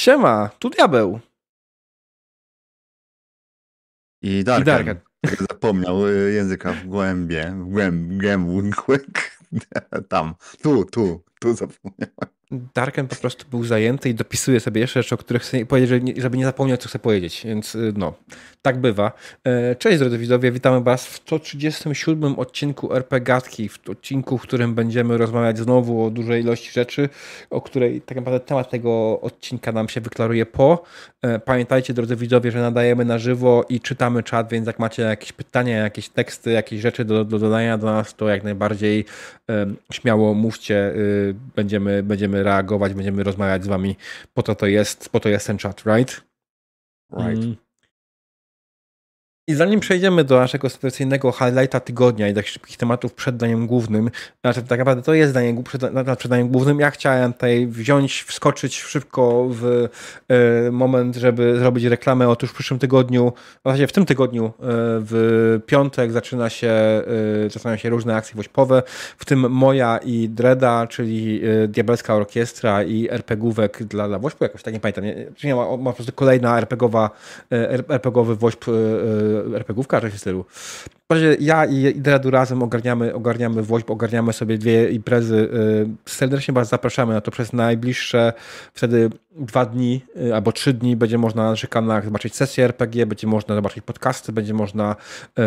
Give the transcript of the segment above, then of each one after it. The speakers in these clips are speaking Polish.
Siema, tu diabeł. I Darken, I Darken. zapomniał y, języka w głębie, w głęb, głęb, tam, tu, tu, tu zapomniałem. Darken po prostu był zajęty i dopisuje sobie jeszcze rzeczy, o których chce powiedzieć, żeby nie zapomniał, co chce powiedzieć. Więc y, no, tak bywa. E, cześć drodzy widzowie, witamy Was w 137 odcinku RPGatki, w odcinku, w którym będziemy rozmawiać znowu o dużej ilości rzeczy, o której tak naprawdę temat tego odcinka nam się wyklaruje po. E, pamiętajcie drodzy widzowie, że nadajemy na żywo i czytamy czat, więc jak macie jakieś pytania, jakieś teksty, jakieś rzeczy do, do dodania do nas, to jak najbardziej śmiało mówcie, y, będziemy, reagować, będziemy rozmawiać z wami, po to to jest, po to jest ten chat, right? Right. Mm. I zanim przejdziemy do naszego tradycyjnego highlighta tygodnia i takich szybkich tematów przed daniem głównym, znaczy tak naprawdę to jest danie, przed, przed daniem głównym, ja chciałem tutaj wziąć, wskoczyć szybko w e, moment, żeby zrobić reklamę. Otóż w przyszłym tygodniu, właściwie w tym tygodniu, e, w piątek zaczyna się, e, zaczynają się różne akcje woźpowe, w tym moja i Dreda, czyli Diabelska Orkiestra i RPGówek dla, dla woźpu, jakoś tak nie pamiętam, nie, nie ma, ma po prostu kolejna RPGowa, RPGowy woźp e, RPGówka, czy w stylu. W razie ja i Dredu razem ogarniamy, ogarniamy WOŚP, ogarniamy sobie dwie imprezy. Y, serdecznie Was zapraszamy na to przez najbliższe wtedy dwa dni y, albo trzy dni będzie można na naszych kanałach zobaczyć sesje RPG, będzie można zobaczyć podcasty, będzie można y,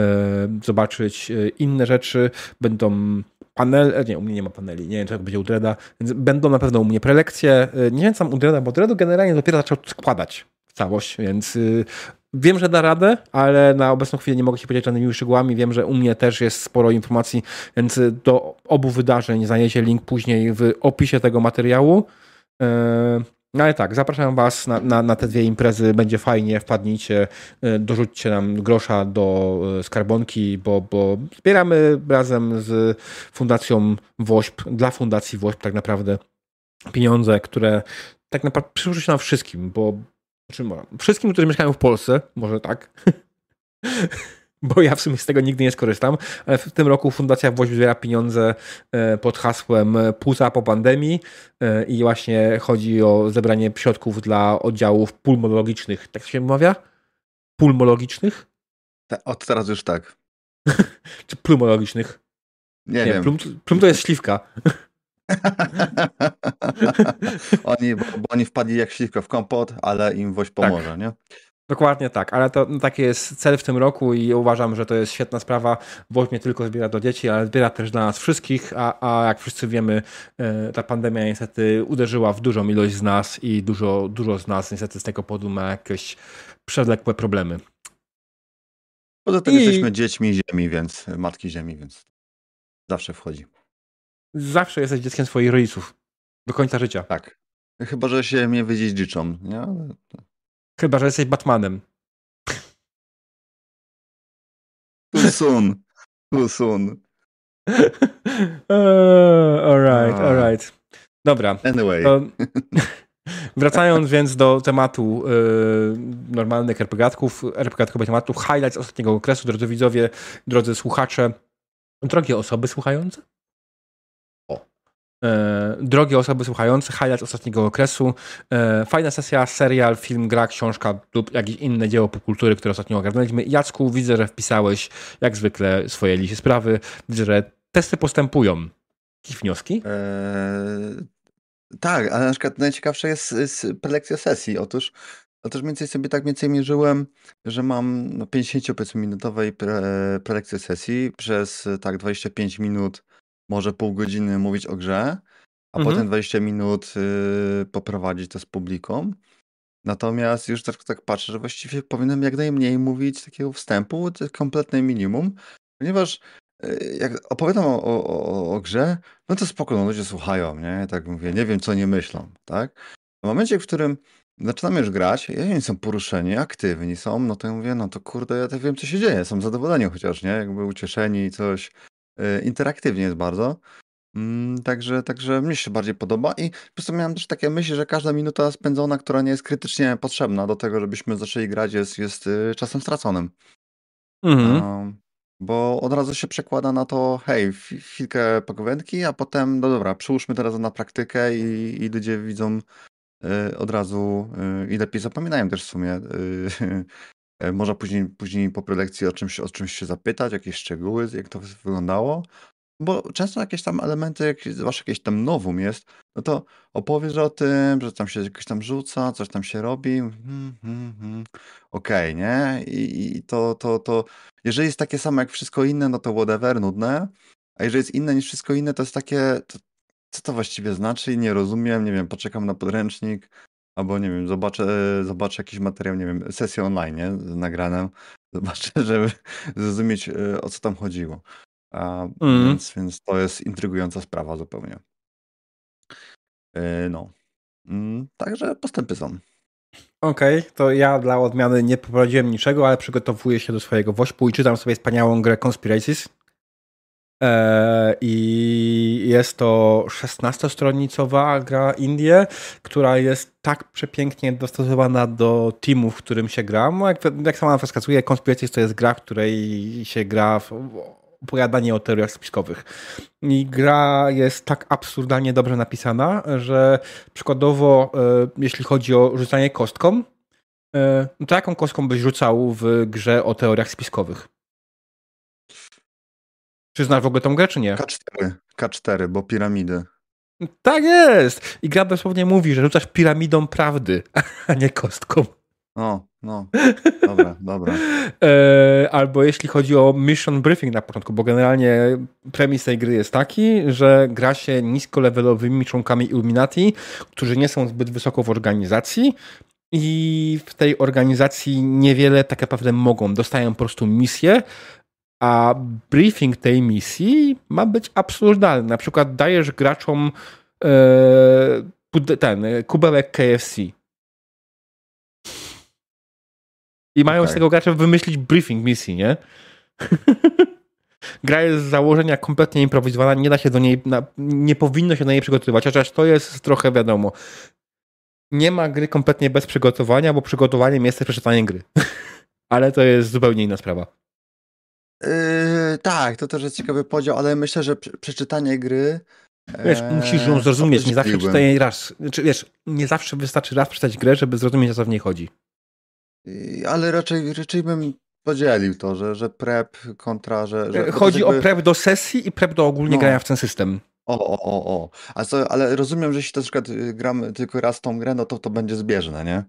zobaczyć inne rzeczy. Będą panel, e, nie, u mnie nie ma paneli, nie wiem, czy będzie u Dreda, więc będą na pewno u mnie prelekcje. Nie wiem, sam u Dreda, bo Dredu generalnie dopiero zaczął składać całość, więc Wiem, że da radę, ale na obecną chwilę nie mogę się podzielić żadnymi szczegółami. Wiem, że u mnie też jest sporo informacji, więc do obu wydarzeń znajdziecie link później w opisie tego materiału. No ale tak, zapraszam Was na, na, na, te dwie imprezy, będzie fajnie, wpadnijcie, e, dorzućcie nam grosza do e, skarbonki, bo, bo zbieramy razem z Fundacją WOŚP, dla Fundacji WOŚP tak naprawdę pieniądze, które tak naprawdę przysłuży się nam wszystkim, bo znaczy, wszystkim, którzy mieszkają w Polsce, może tak, bo ja w sumie z tego nigdy nie skorzystam, ale w tym roku Fundacja Włoś zbiera pieniądze e, pod hasłem Puza po pandemii e, i właśnie chodzi o zebranie środków dla oddziałów pulmonologicznych. Tak się wymawia? Pulmologicznych? od teraz już tak. Czy plumologicznych? Nie, nie wiem. Plum, plum to jest śliwka. oni, bo, bo, oni wpadli jak śliwka w kompot, ale im woś pomoże, tak. nie? Dokładnie tak, ale to no, taki jest cel w tym roku i uważam, że to jest świetna sprawa. Woź nie tylko zbiera do dzieci, ale zbiera też dla nas wszystkich, a, a jak wszyscy wiemy, e, ta pandemia niestety uderzyła w dużą ilość z nas i dużo, dużo z nas niestety z tego powodu ma jakieś przewlekłe problemy. Poza tym I... jesteśmy dziećmi ziemi, więc matki ziemi, więc zawsze wchodzi. Zawsze jesteś dzieckiem swoich rodziców. Do końca życia. Tak. Chyba, że się mnie wydziedziczą, nie? Chyba, że jesteś Batmanem. Too soon. uh, alright, alright. Dobra. Anyway. wracając więc do tematu yy, normalnych RPGatków, RPGatkowych tematów, highlights ostatniego okresu, drodzy widzowie, drodzy słuchacze, drogie osoby słuchające, E, drogie osoby słuchające, highlight ostatniego okresu, e, fajna sesja, serial, film, gra, książka lub jakieś inne dzieło popkultury, które ostatnio ogarnęliśmy. Jacku, widzę, że wpisałeś jak zwykle swoje listy sprawy. Widzę, że testy postępują. Jakieś wnioski? Eee, tak, ale na przykład najciekawsza jest, jest prelekcja sesji. Otóż Otóż mniej więcej sobie tak więcej mierzyłem, że mam no, 50-minutowej pre, prelekcję sesji przez tak 25 minut może pół godziny mówić o grze, a mhm. potem 20 minut y, poprowadzić to z publiką. Natomiast już tak, tak patrzę, że właściwie powinienem jak najmniej mówić takiego wstępu, to kompletne minimum, ponieważ y, jak opowiadam o, o, o, grze, no to spoko, no ludzie słuchają, nie? Tak mówię, nie wiem co nie myślą, tak? W momencie, w którym zaczynamy już grać, i oni są poruszeni, aktywni są, no to ja mówię, no to kurde, ja tak wiem co się dzieje, są zadowoleni chociaż, nie? Jakby ucieszeni, coś, Y, interaktywnie jest bardzo. Mm, także, także mnie się bardziej podoba i po prostu miałem też takie myśli, że każda minuta spędzona, która nie jest krytycznie potrzebna do tego, żebyśmy zaczęli grać, jest, jest y, czasem straconym. Mhm. bo od razu się przekłada na to, hej, chwilkę pogawędki, a potem, no dobra, przyłóżmy teraz na praktykę i, i ludzie widzą y, od razu y, i lepiej zapominają też w sumie. Y, można później, później po prelekcji o czymś, o czymś się zapytać, jakieś szczegóły, jak to wyglądało. Bo często jakieś tam elementy, jak, zwłaszcza jakieś tam nowum jest, no to opowiesz o tym, że tam się jakoś tam rzuca, coś tam się robi. Hmm, hmm, hmm. Okej, nie? I, I to, to, to, jeżeli jest takie samo jak wszystko inne, no to whatever, nudne. A jeżeli jest inne niż wszystko inne, to jest takie, to, co to właściwie znaczy? Nie rozumiem, nie wiem, poczekam na podręcznik, albo nie wiem, zobaczę, zobaczę jakiś materiał, nie wiem, sesję online, nie? Z nagranem. Zobaczę, żeby zrozumieć, e, o co tam chodziło. A, Mm. więc, więc to jest intrygująca sprawa zupełnie. E, No. Mm, Także postępy są. Okej, to ja dla odmiany nie poprowadziłem niczego, ale przygotowuję się do swojego wośpu i czytam sobie wspaniałą grę Conspiracies. Eee, I jest to 16-stronicowa gra Indie, która jest tak przepięknie dostosowana do teamu, w którym się gra. No, jak, jak sama nazwa wskazuje, Conspiracies to jest gra, w której się gra w opowiadanie o teoriach spiskowych. I gra jest tak absurdalnie dobrze napisana, że przykładowo, e, jeśli chodzi o rzucanie kostką, e, no to jaką kostką byś rzucał w grze o teoriach spiskowych? Czy znasz w ogóle tą grę, czy nie? K4, K4, bo piramidy. Tak jest! I gra dosłownie mówi, że rzucasz piramidą prawdy, a nie kostką. O, no. Dobra, dobra. E, albo jeśli chodzi o mission briefing na początku, bo generalnie premis tej gry jest taki, że gra się niskolevelowymi członkami Illuminati, którzy nie są zbyt wysoko w organizacji i w tej organizacji niewiele tak naprawdę mogą. Dostają po prostu misję, a briefing tej misji ma być absurdalny. Na przykład dajesz graczom e, ten kubełek KFC I mają okay. z tego gracze wymyślić briefing misji, nie? Gra jest z założenia kompletnie improwizowana, nie da się do niej, na, nie powinno się do niej przygotowywać, chociaż to jest trochę wiadomo. Nie ma gry kompletnie bez przygotowania, bo przygotowaniem jest przeczytanie gry. ale to jest zupełnie inna sprawa. Yy, tak, to też jest ciekawy podział, ale myślę, że przeczytanie gry. Wiesz, ee, musisz ją zrozumieć. Nie zawsze czytaj jej raz. Znaczy, wiesz, nie zawsze wystarczy raz przeczytać grę, żeby zrozumieć, o co w niej chodzi. Ale raczej, raczej bym podzielił to, że, że prep kontra, że... że Chodzi jakby... o prep do sesji i prep do ogólnie no. grania w ten system. O, o, o, o. A co, ale rozumiem, że jeśli na przykład y, gram tylko raz tą grę, no to to będzie zbieżne, nie?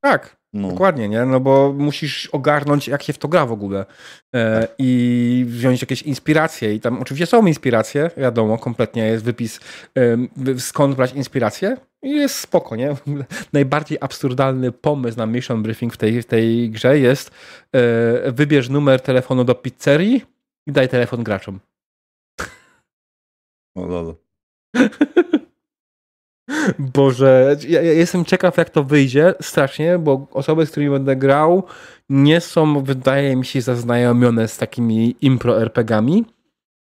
Tak, no. dokładnie, nie? No bo musisz ogarnąć, jak się w to gra w ogóle e, tak. i wziąć jakieś inspiracje. I tam oczywiście są inspiracje, wiadomo, kompletnie jest wypis, e, skąd brać inspiracje. I jest spoko, nie? Najbardziej absurdalny pomysł na mission briefing w tej, w tej grze jest e, wybierz numer telefonu do pizzerii i daj telefon graczom. O, lol. Boże, ja, ja, jestem ciekaw, jak to wyjdzie strasznie, bo osoby, z którymi będę grał, nie są, wydaje mi się, zaznajomione z takimi impro-RPGami,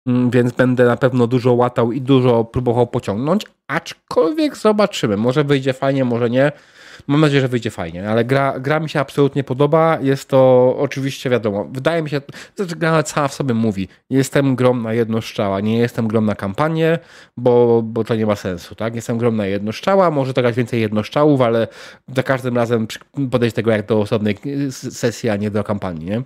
mm, więc będę na pewno dużo łatał i dużo próbował pociągnąć, aczkolwiek zobaczymy. Może wyjdzie fajnie, może nie. Mam nadzieję, że wyjdzie fajnie, ale gra, gra mi się absolutnie podoba. Jest to oczywiście wiadomo. Wydaje mi się, że gra cała w sobie mówi. Jestem grom na jedno nie jestem grom na kampanię, bo, bo to nie ma sensu, tak? Jestem grom na jedno może to więcej jednoszczałów, ale za każdym razem podejść tego jak do osobnej sesji, a nie do kampanii, nie?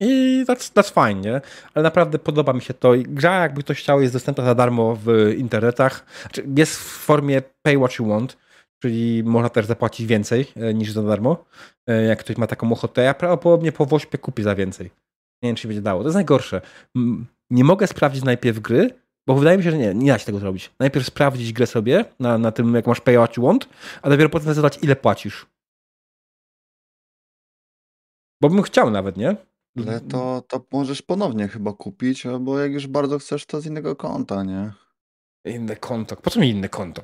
I that's, that's fine, nie? Ale naprawdę podoba mi się to. Gra, jakby ktoś chciał, jest dostępna za darmo w internetach. Znaczy, jest w formie pay what you want czyli można też zapłacić więcej e, niż za darmo. E, jak ktoś ma taką ochotę, ja prawdopodobnie po Wośpie kupię za więcej. Nie wiem, czy będzie dało. To jest najgorsze. Nie mogę sprawdzić najpierw gry, bo wydaje mi się, że nie, nie da się tego zrobić. Najpierw sprawdzić grę sobie na, na tym, jak masz pay what you want, a dopiero potem zadać, ile płacisz. Bo bym chciał nawet, nie? Ale to, to możesz ponownie chyba kupić, bo jak już bardzo chcesz, to z innego konta, nie? Inne konto. Po co mi inne konto?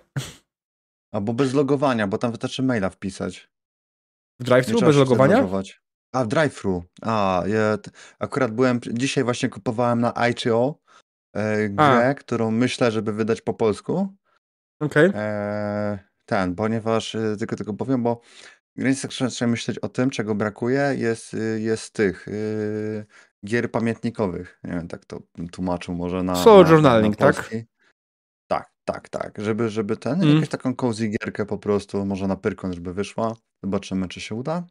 Albo bez logowania, bo tam wystarczy maila wpisać. W drive-thru bez logowania? A, w drive-thru. A, ja akurat byłem, dzisiaj właśnie kupowałem na ICO e, grę, A. którą myślę, żeby wydać po polsku. Okej. Okay. E, ten, ponieważ, e, tylko tylko powiem, bo granicy trzeba myśleć o tym, czego brakuje, jest, y, jest tych y, gier pamiętnikowych. Nie wiem, tak to tłumaczył może na. Solo journaling, tak? Tak. Tak, tak, żeby, żeby ten, mm. jakąś taką cozy gierkę po prostu, może na Pyrkon, żeby wyszła. Zobaczymy, czy się uda.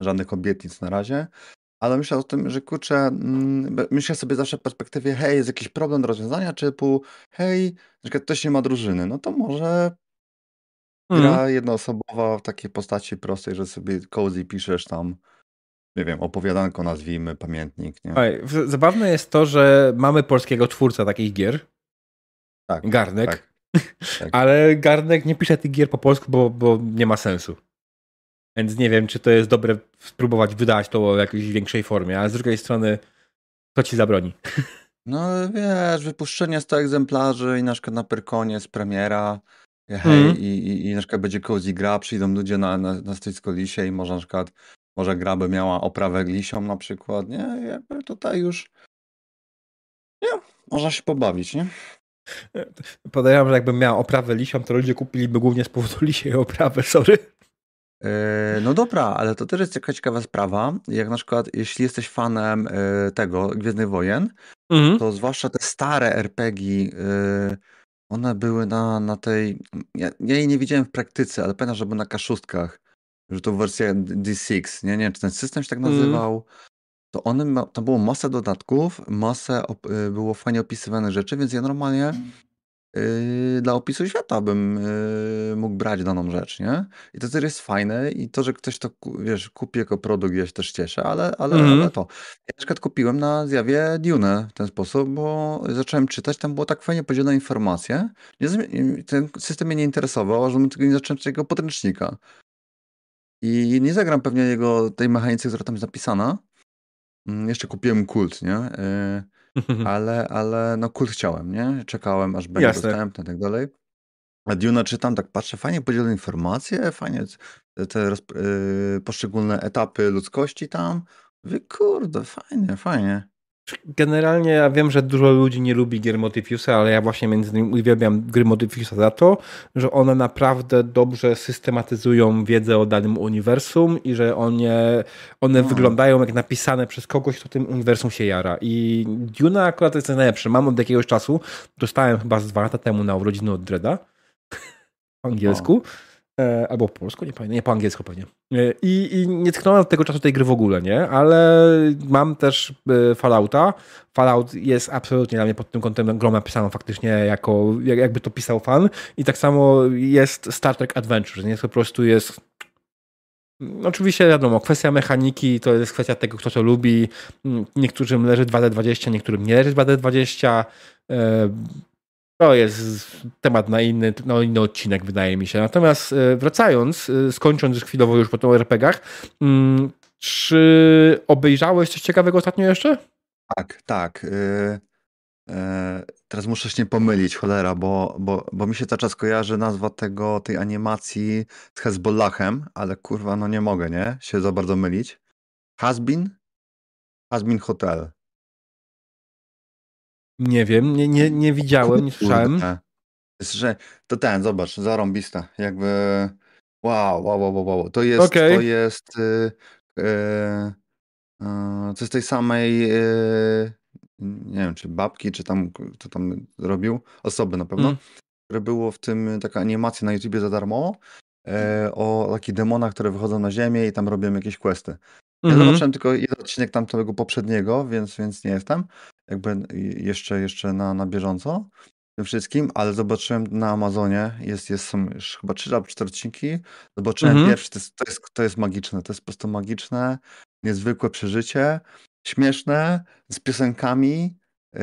Żadnych obietnic na razie. Ale myślę o tym, że kurczę, mm, myślę sobie zawsze w perspektywie, hej, jest jakiś problem do rozwiązania, typu, hej, na przykład ktoś nie ma drużyny, no to może gra mm. jednoosobowa w takiej postaci prostej, że sobie cozy piszesz tam, nie wiem, opowiadanko nazwijmy, pamiętnik, nie? Oj, zabawne jest to, że mamy polskiego twórca takich gier. Tak. Garnek. Tak, tak. Ale Garnek nie pisze tych gier po polsku, bo, bo nie ma sensu. Więc nie wiem, czy to jest dobre spróbować wydać to w jakiejś większej formie, ale z drugiej strony to ci zabroni. No wiesz, wypuszczenie 100 egzemplarzy i na przykład na Pyrkonie z premiera, hej, mm. i, i, i na przykład będzie cozy gra, przyjdą lidzie na, na, na stoisko lisie i może na przykład, może gra by miała oprawę lisią na przykład, nie? Jakby tutaj już, nie, można się pobawić, nie? Podejrzewam, że jakbym miał oprawę lisią, to ludzie kupiliby głównie z powodu lisiej oprawy, sorry. E, no dobra, ale to też jest jakaś ciekawa sprawa. Jak na przykład, jeśli jesteś fanem e, tego Gwiezdnych Wojen, mhm. to zwłaszcza te stare RPG, e, one były na, na tej. Ja, ja jej nie widziałem w praktyce, ale pamiętam, że były na kaszustkach, że to wersja D6. Nie, nie wiem, czy ten system się tak mhm. To one, tam było masę dodatków, masę było fajnie opisywane rzeczy, więc ja normalnie Yy, dla opisu świata bym yy, mógł brać daną rzecz, nie? I to też jest fajne i to, że ktoś to, wiesz, kupi jako produkt, ja się też cieszę, ale, ale, mhm. ale to. Ja na przykład kupiłem na zjawie Dune w ten sposób, bo zacząłem czytać, tam było tak fajnie podzielone informacje. Nie, ten system mnie nie interesował, aż nie zacząłem czytać jego podręcznika. I nie zagram pewnie jego, tej mechanice, która tam jest napisana. Mm, jeszcze kupiłem kult, nie? Yy, ale, ale no kult chciałem, nie? Czekałem, aż będzie Jasne. dostępny i tak dalej. A Duna czytam, tak patrzę, fajnie podzielone informacje, fajnie te yy, poszczególne etapy ludzkości tam. Mówię, kurde, fajnie, fajnie. Generalnie ja wiem, że dużo ludzi nie lubi gier Motifiusa, ale ja właśnie między innymi uwielbiam gry Motifiusa za to, że one naprawdę dobrze systematyzują wiedzę o danym uniwersum i że one, one no. wyglądają jak napisane przez kogoś, kto tym uniwersum się jara. I Duna akurat jest najlepsze. Mam od jakiegoś czasu, dostałem chyba z dwa lata temu na urodziny od Dreda po angielsku. E, albo po polsku, nie pamiętam, nie po angielsku pewnie. E, I, I, nie tknąłem od tego czasu tej gry w ogóle, nie? Ale mam też e, Fallouta. Fallout jest absolutnie dla mnie pod tym kątem grą napisaną faktycznie jako, jakby to pisał fan. I tak samo jest Star Trek Adventure, nie? To po prostu jest Oczywiście wiadomo, kwestia mechaniki to jest kwestia tego, kto to lubi. Niektórym leży 2D20, niektórym nie leży 2D20. To jest temat na inny, no inny odcinek, wydaje mi się. Natomiast e, wracając, e, skończąc chwilowo już po tych RPGach, mm, czy obejrzałeś coś ciekawego ostatnio jeszcze? Tak, tak. Yy, teraz muszę się nie pomylić, cholera, bo, bo, bo mi się cały czas kojarzy nazwa tego, tej animacji z Hezbollahem, ale kurwa, no nie mogę, nie? Się za bardzo mylić. Hasbin? Hasbin Hotel. Nie wiem, nie, nie, nie widziałem, nie słyszałem. Jest, że to ten, zobacz, zarąbista. Jakby wow, wow, wow, wow. To jest, okay. to jest yy, yy, yy, to z tej samej y, nie wiem, czy babki, czy tam, kto tam robił, osoby na pewno, mm. które było w tym taka animacja na YouTubie za darmo e, o takich demonach, które wychodzą na ziemię i tam robią jakieś questy. Ja mm -hmm. zobaczyłem tylko jeden odcinek tamtego poprzedniego, więc, więc nie jestem jakby jeszcze, jeszcze na, na bieżąco tym wszystkim, ale zobaczyłem na Amazonie, jest, jest są już chyba trzy albo cztery odcinki, zobaczyłem mhm. pierwszy, to jest, to, jest, to jest magiczne, to jest po prostu magiczne, niezwykłe przeżycie, śmieszne, z piosenkami, yy,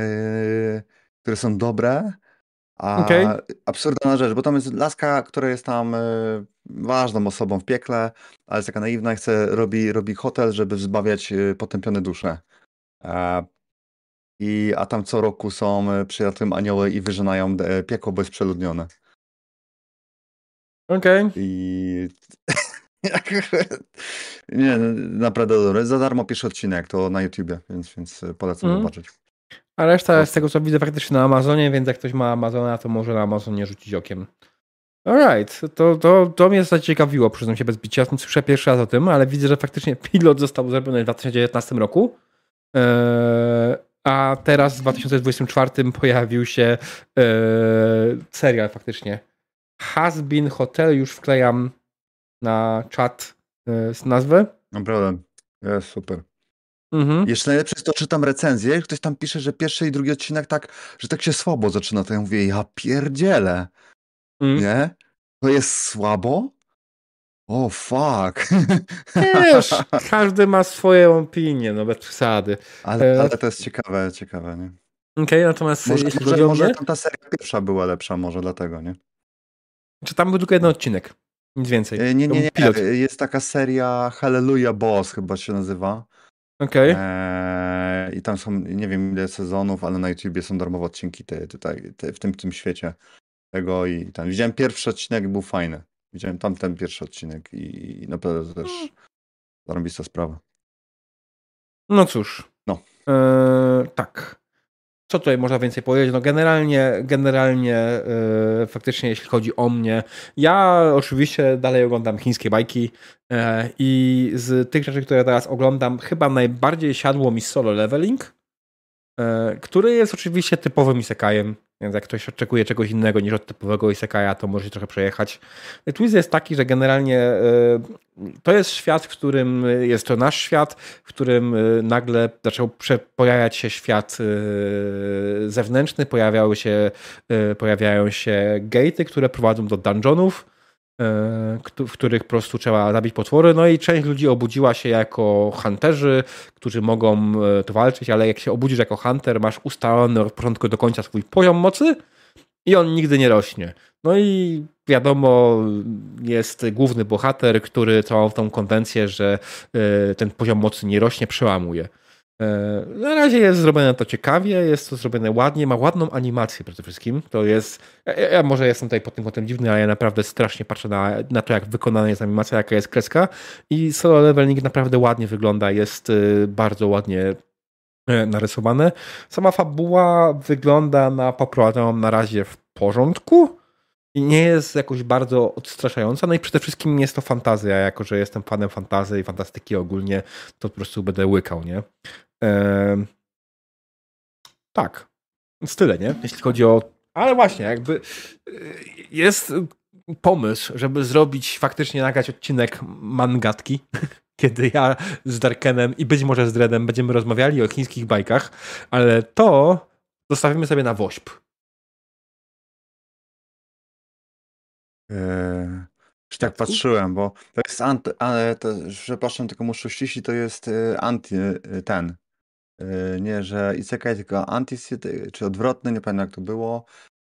które są dobre, a okay. absurdalna rzecz, bo tam jest laska, która jest tam y, ważną osobą w piekle, ale jest taka naiwna i chce, robi, robi hotel, żeby wzbawiać y, potępione dusze. I, a tam co roku są e, przyjaciół anioły i wyżynają e, piekło, bo jest przeludnione. Okej. Okay. I nie, naprawdę dobre. Za darmo pierwszy odcinek, to na YouTubie, więc, więc e, polecam mm. zobaczyć. A reszta z tego co widzę faktycznie na Amazonie, więc jak ktoś ma Amazona, to może na Amazonie rzucić okiem. Alright, to, to, to mnie zaciekawiło, przyznam się bez bicia. Słyszę pierwszy raz o tym, ale widzę, że faktycznie pilot został zrobiony w 2019 roku. Eee, a teraz w 2024 pojawił się e, serial faktycznie. Has been Hotel, już wklejam na czat e, z nazwę. No problem. Jest super. Mhm. Jeszcze najlepsze jest to, czytam recenzję, ktoś tam pisze, że pierwszy i drugi odcinek tak, że tak się słabo zaczyna, to ja mówię, ja pierdzielę. Mm. Nie? To jest słabo? O, oh, fuck. Wiesz, każdy ma swoją opinię, no bez przesady. Ale, e, ale to jest ciekawe, ciekawe, nie? Okej, okay, natomiast może, może, może ta seria pierwsza była lepsza, może dlatego, nie? Czy tam był tylko jeden odcinek? Nic więcej. E, nie, nie, nie. Pilot. Jest taka seria Hallelujah Boss chyba się nazywa. Okej. Okay. Eee, I tam są, nie wiem ile sezonów, ale na YouTubie są darmowe odcinki te, tutaj, te, w tym, tym świecie tego i tam. Widziałem pierwszy odcinek, był fajny. Widziałem tamten pierwszy odcinek i, i naprawdę też hmm. zarąbista sprawa. No cóż. No. Eee, tak. Co tutaj można więcej powiedzieć? No generalnie, generalnie yy, faktycznie jeśli chodzi o mnie, ja oczywiście dalej oglądam chińskie bajki yy, i z tych rzeczy, które teraz oglądam, chyba najbardziej siadło mi solo leveling, który jest oczywiście typowym isekajem. Więc jak ktoś oczekuje czegoś innego niż od typowego Isekaja, to może trochę przejechać. Twist jest taki, że generalnie e, to jest świat, w którym jest to nasz świat, w którym e, nagle zaczął pojawiać się świat e, zewnętrzny, pojawiały się, pojawiają się gatey, które prowadzą do dungeonów w których po prostu trzeba zabić potwory. No i część ludzi obudziła się jako hunterzy, którzy mogą e, to walczyć, ale jak się obudzisz jako hunter, masz ustalony od początku do końca swój poziom mocy i on nigdy nie rośnie. No i wiadomo, jest główny bohater, który całą tą konwencję, że e, ten poziom mocy nie rośnie, przełamuje. E, na razie jest zrobione to ciekawie, jest to zrobione ładnie, ma ładną animację przede wszystkim. To jest. Ja, ja może jestem tutaj pod tym kątem dziwny, ale ja naprawdę strasznie patrzę na, na to, jak wykonana jest animacja, jaka jest kreska. I solo leveling naprawdę ładnie wygląda, jest y, bardzo ładnie e, narysowane. Sama fabuła wygląda na poprowadzoną na razie w porządku i nie jest jakoś bardzo odstraszająca. No i przede wszystkim jest to fantazja, jako że jestem fanem fantazy i fantastyki ogólnie, to po prostu będę łykał, nie? Tak. Więc tyle, nie? Jeśli chodzi o. Ale właśnie, jakby e, jest pomysł, żeby zrobić faktycznie nagrać odcinek mangatki, kiedy ja z Darkenem i być może z Dredem będziemy rozmawiali o chińskich bajkach, ale to zostawimy sobie na wośp. Eee, tak patrzyłem, bo to jest anty, ale to, przepraszam, tylko muszę ściślić, to jest e, anty ten. E, nie, że isekai, tylko anti, czy odwrotny, nie pamiętam jak to było.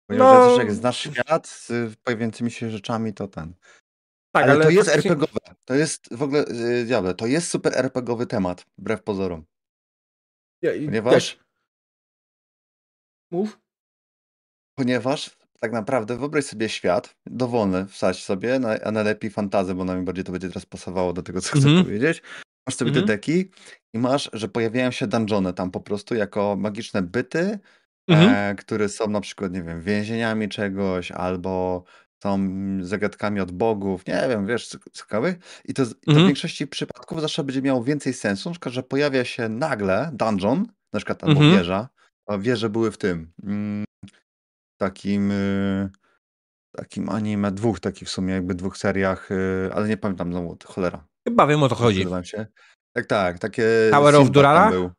Ponieważ no... jak znasz świat z pojawiającymi się rzeczami, to ten. Tak, ale, ale to jest faktycznie... RPGowe. To jest w ogóle, diable, to jest super RPGowy temat, wbrew pozorom. Ja, Ponieważ... Jak? Mów. Ponieważ tak naprawdę wyobraź sobie świat, dowolny, wsadź sobie, a najlepiej fantazję, bo najbardziej to będzie teraz pasowało do tego, co chcę mm -hmm. powiedzieć. Masz sobie mm -hmm. te mhm. deki i masz, że pojawiają się dungeony tam po prostu jako magiczne byty, mm -hmm. e, które są na przykład, nie wiem, więzieniami czegoś albo są zagadkami od bogów, nie wiem, wiesz, ciekawych. I to, i to w mhm. większości przypadków zawsze będzie miało więcej sensu, na przykład, że pojawia się nagle dungeon, na przykład albo mhm. wieża, a wieże były w tym, mm, takim y, takim anime, dwóch takich w sumie, jakby dwóch seriach, y, ale nie pamiętam znowu, cholera. Chyba wiem o co chodzi. Się. Tak, tak, takie... Tower of Durala? Był.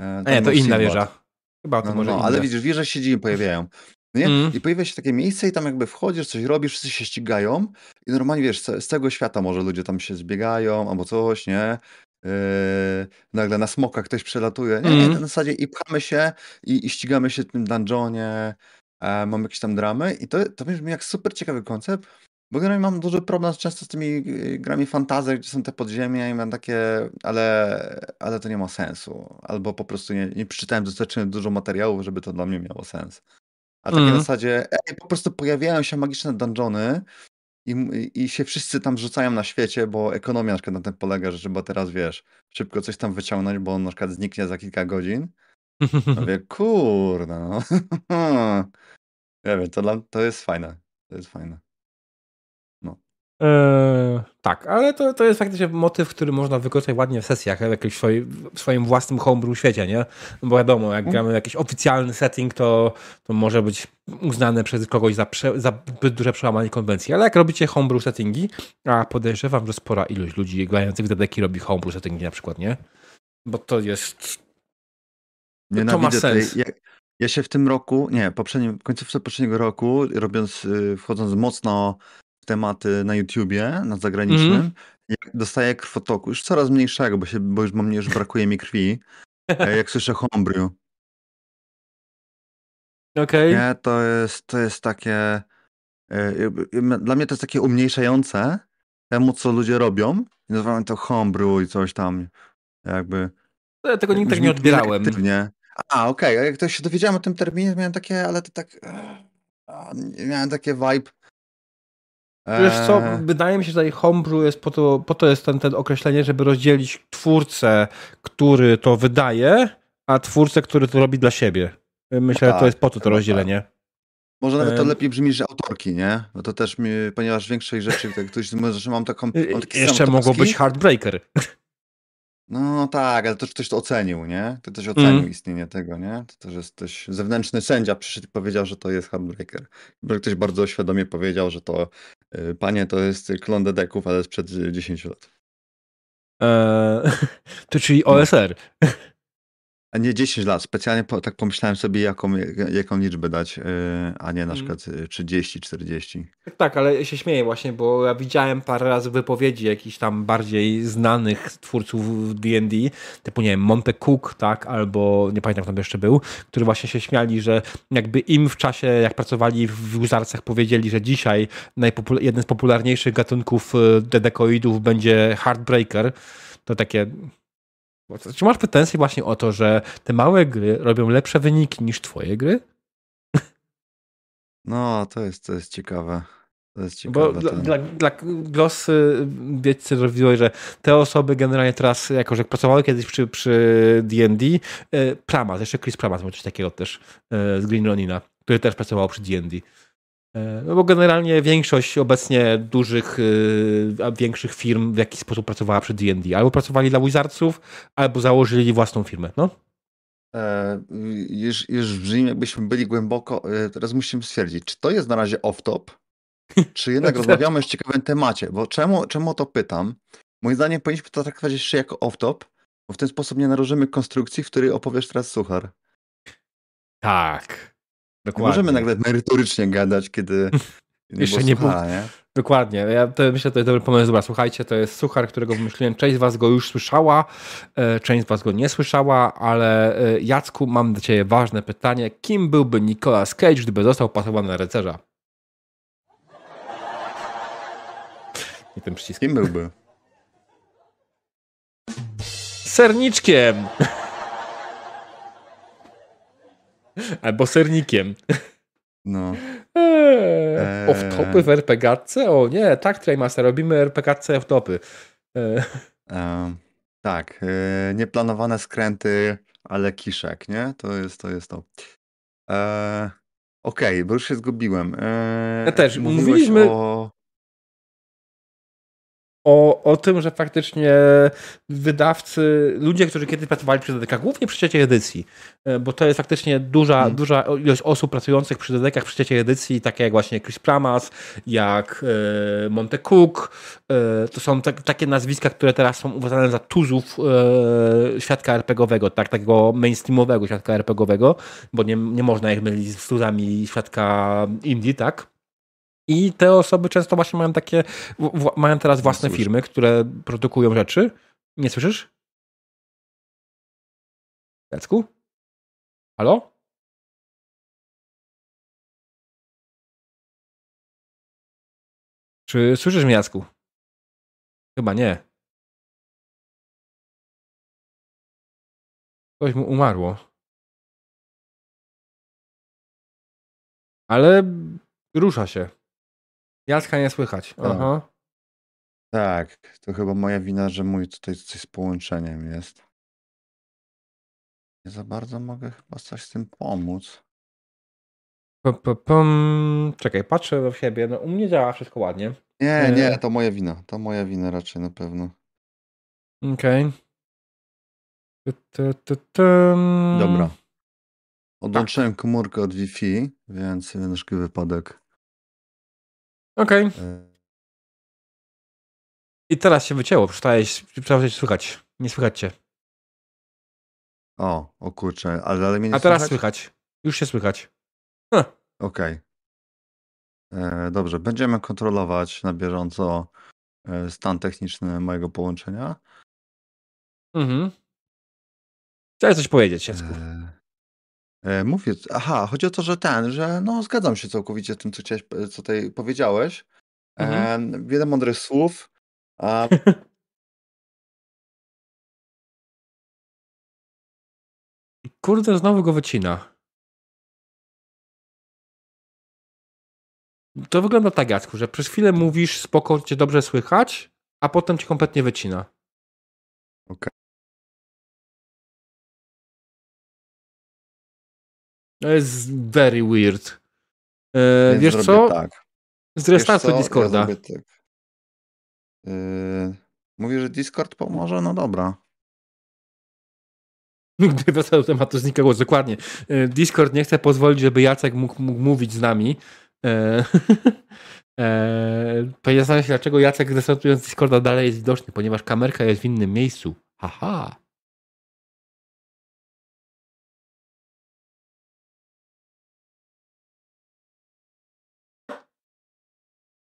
E, nie, to inna wieża. Chyba to no, może no, ale widzisz, wieże się pojawiają. Nie? Mm. I pojawia się takie miejsce i tam jakby wchodzisz, coś robisz, wszyscy się ścigają i normalnie wiesz, z całego świata może ludzie tam się zbiegają albo coś, nie? Yy, nagle na smoka ktoś przelatuje. Nie, nie, mm. na zasadzie i pchamy się i, i ścigamy się w tym dungeonie, e, mamy jakieś tam dramy i to, to brzmi jak super ciekawy koncept, bo generalnie mam duży problem często z tymi y, grami fantazy, gdzie są te podziemia i mam takie, ale, ale to nie ma sensu. Albo po prostu nie, nie przeczytałem dostatecznie dużo materiałów, żeby to dla mnie miało sens. A takie mm. na zasadzie, ej, po prostu pojawiają się magiczne dungeony, i, i się wszyscy tam rzucają na świecie, bo ekonomia na przykład na tym polega, że trzeba teraz, wiesz, szybko coś tam wyciągnąć, bo on na przykład zniknie za kilka godzin. No wie, kurde, no. Nie wiem, to, dla, to jest fajne. To jest fajne. Eee, tak, ale to, to jest faktycznie motyw, który można wykorzystać ładnie w sesjach, w jakimś swoim, w swoim własnym homebrew świecie, nie? No bo wiadomo, jak mhm. gramy jakiś oficjalny setting, to, to może być uznane przez kogoś za, prze, za zbyt duże przełamanie konwencji, ale jak robicie homebrew settingi, a podejrzewam, że spora ilość ludzi grających w dedeki robi homebrew settingi na przykład, nie? Bo to jest... to ma sens. Tej, ja, ja, się w tym roku, nie, poprzednim, końcówce poprzedniego roku, robiąc, y, wchodząc mocno tematy na YouTubie, na zagranicznym, mm. dostaję krwotoku, już coraz mniejszego, bo, się, bo już mam już brakuje mi krwi, e, jak słyszę homebrew. Okej. Okay. Nie, to jest, to jest takie, e, dla mnie to jest takie umniejszające temu, co ludzie robią. I nazywamy to homebrew i coś tam, jakby... Ja tego nigdy tak nie odbierałem. A, okej, okay. jak to się dowiedziałem o tym terminie, miałem takie, ale to tak... Miałem takie vibe, Wiesz co, eee. wydaje mi się, że tutaj homebrew jest po to, po to jest ten, ten określenie, żeby rozdzielić twórcę, który to wydaje, a twórcę, który to robi dla siebie. Myślę, tak, że to jest po to to rozdzielenie. Tak. Może nawet to lepiej brzmi, że autorki, nie? No to też mi, ponieważ większej rzeczy, tak ktoś że mam taką. Mam Jeszcze mogło być Heartbreaker. No tak, ale to ktoś to ocenił, nie? To też ocenił mm. istnienie tego, nie? To też jest ktoś, zewnętrzny sędzia przyszedł i powiedział, że to jest Heartbreaker. Ktoś bardzo świadomie powiedział, że to panie to jest klon dedeków, ale sprzed 10 lat. Eee, to czyli OSR. No. A nie 10 lat. Specjalnie po, tak pomyślałem sobie, jaką, jaką liczbę dać, yy, a nie na mm. przykład 30, 40. Tak, tak, ale się śmieję właśnie, bo ja widziałem parę razy wypowiedzi jakichś tam bardziej znanych twórców D&D, typu nie wiem, Monte Cook, tak, albo nie pamiętam, kto tam jeszcze był, którzy właśnie się śmiali, że jakby im w czasie, jak pracowali w Wizardsach, powiedzieli, że dzisiaj jeden z popularniejszych gatunków y, dedekoidów będzie Heartbreaker, to takie czy masz pretensje właśnie o to, że te małe gry robią lepsze wyniki niż twoje gry? No, to jest, to jest ciekawe. To jest ciekawe. Bo dla, dla, dla głosy wiecie, że te osoby generalnie teraz, jako że pracowały kiedyś przy, przy D&D, e, Pramas, jeszcze Chris Pramas ma coś takiego też e, z Green który też pracował przy D&D. E, no bo generalnie większość obecnie dużych, e, większych firm w jakiś sposób pracowała przy D&D. Albo pracowali dla Wizardsów, albo założyli własną firmę, no? E, już, już brzmi, jakbyśmy byli głęboko. E, teraz musimy stwierdzić, czy to jest na razie off-top, czy jednak rozmawiamy o ciekawym temacie. Bo czemu, czemu to pytam? Moim zdaniem powinniśmy to traktować jeszcze jako off-top, bo w ten sposób nie nałożymy konstrukcji, w której opowiesz teraz suchar. Tak. Dokładnie. Możemy nagle merytorycznie gadać, kiedy nie Jeszcze nie było. Nie? Dokładnie. Ja to, myślę, że to jest dobry pomysł. Dobra, słuchajcie, to jest suchar, którego wymyśliłem. Część z was go już słyszała, e, część z was go nie słyszała, ale e, Jacku, mam do ciebie ważne pytanie. Kim byłby Nicolas Cage, gdyby został pasowany na rycerza? I tym przyciskiem. Kim byłby? Serniczkiem! Albo sernikiem. No. Eee, off-topy w RPGatce? O nie, tak, Traymaster, robimy RPGatce off-topy. Eee. Eee, tak, e, nieplanowane skręty, ale kiszek, nie? To jest to. Jest to. Eee, Okej, okay, bo już się zgubiłem. Eee, ja też. Mówiliśmy o o, o tym, że faktycznie wydawcy, ludzie, którzy kiedyś pracowali przy DDK, głównie przy trzeciej edycji, e, bo to jest faktycznie duża, hmm. duża ilość osób pracujących przy DDK przy trzeciej edycji, takie jak właśnie Chris Pramas, jak e, Monte Cook, e, to są tak, takie nazwiska, które teraz są uważane za tuzów e, świadka RPGowego, tak, takiego mainstreamowego świadka RPGowego, bo nie, nie można ich mylić z tuzami świadka indie, tak? I te osoby często właśnie mają takie, mają teraz własne firmy, które produkują rzeczy. Nie słyszysz? Jacku? Halo? Czy słyszysz mnie, Jacku? Chyba nie. Coś mu umarło. Ale rusza się. Jacka nie słychać. Aha. Tak, to chyba moja wina, że mój tutaj coś z połączeniem jest. Nie za bardzo mogę chyba coś z tym pomóc. Pum, pum, pum. Czekaj, patrzę do siebie. No, u mnie działa wszystko ładnie. Nie, nie, to moja wina. To moja wina raczej na pewno. Okej. Dobra. Odłączyłem komórkę od Wi-Fi, więc na wszelki wypadek. Okej. e, I teraz się wycięło. Przestałeś, przestałeś słychać. Nie słychać cię. O, o kurczę, ale, ale mnie nie A teraz słychać? słychać. Już się słychać. Okej. E, Dobrze, będziemy kontrolować na bieżąco e, stan techniczny mojego połączenia. Mhm. Chciałeś coś powiedzieć, Jacku. E, e, Mówię, aha, chodzi o to, że ten, że no zgadzam się całkowicie z tym, co, chciałeś, co tutaj powiedziałeś. Mhm. E, Wiele mądrych słów. A Kurde, znowu go wycina. To wygląda tak, Jacku, że przez chwilę mówisz spoko, cię dobrze słychać, a potem cię kompletnie wycina. Okej. To jest very weird. E, wiesz co? Tak. Zrestartuj co? Discorda. Ja tak. E, Mówię, że Discord pomoże? No dobra. Gdy wraca do tematu znika głos, dokładnie. E, Discord nie chce pozwolić, żeby Jacek mógł, mógł mówić z nami. E, e, Zastanawiam się, dlaczego Jacek restartując Discorda dalej jest widoczny, ponieważ kamerka jest w innym miejscu. Haha.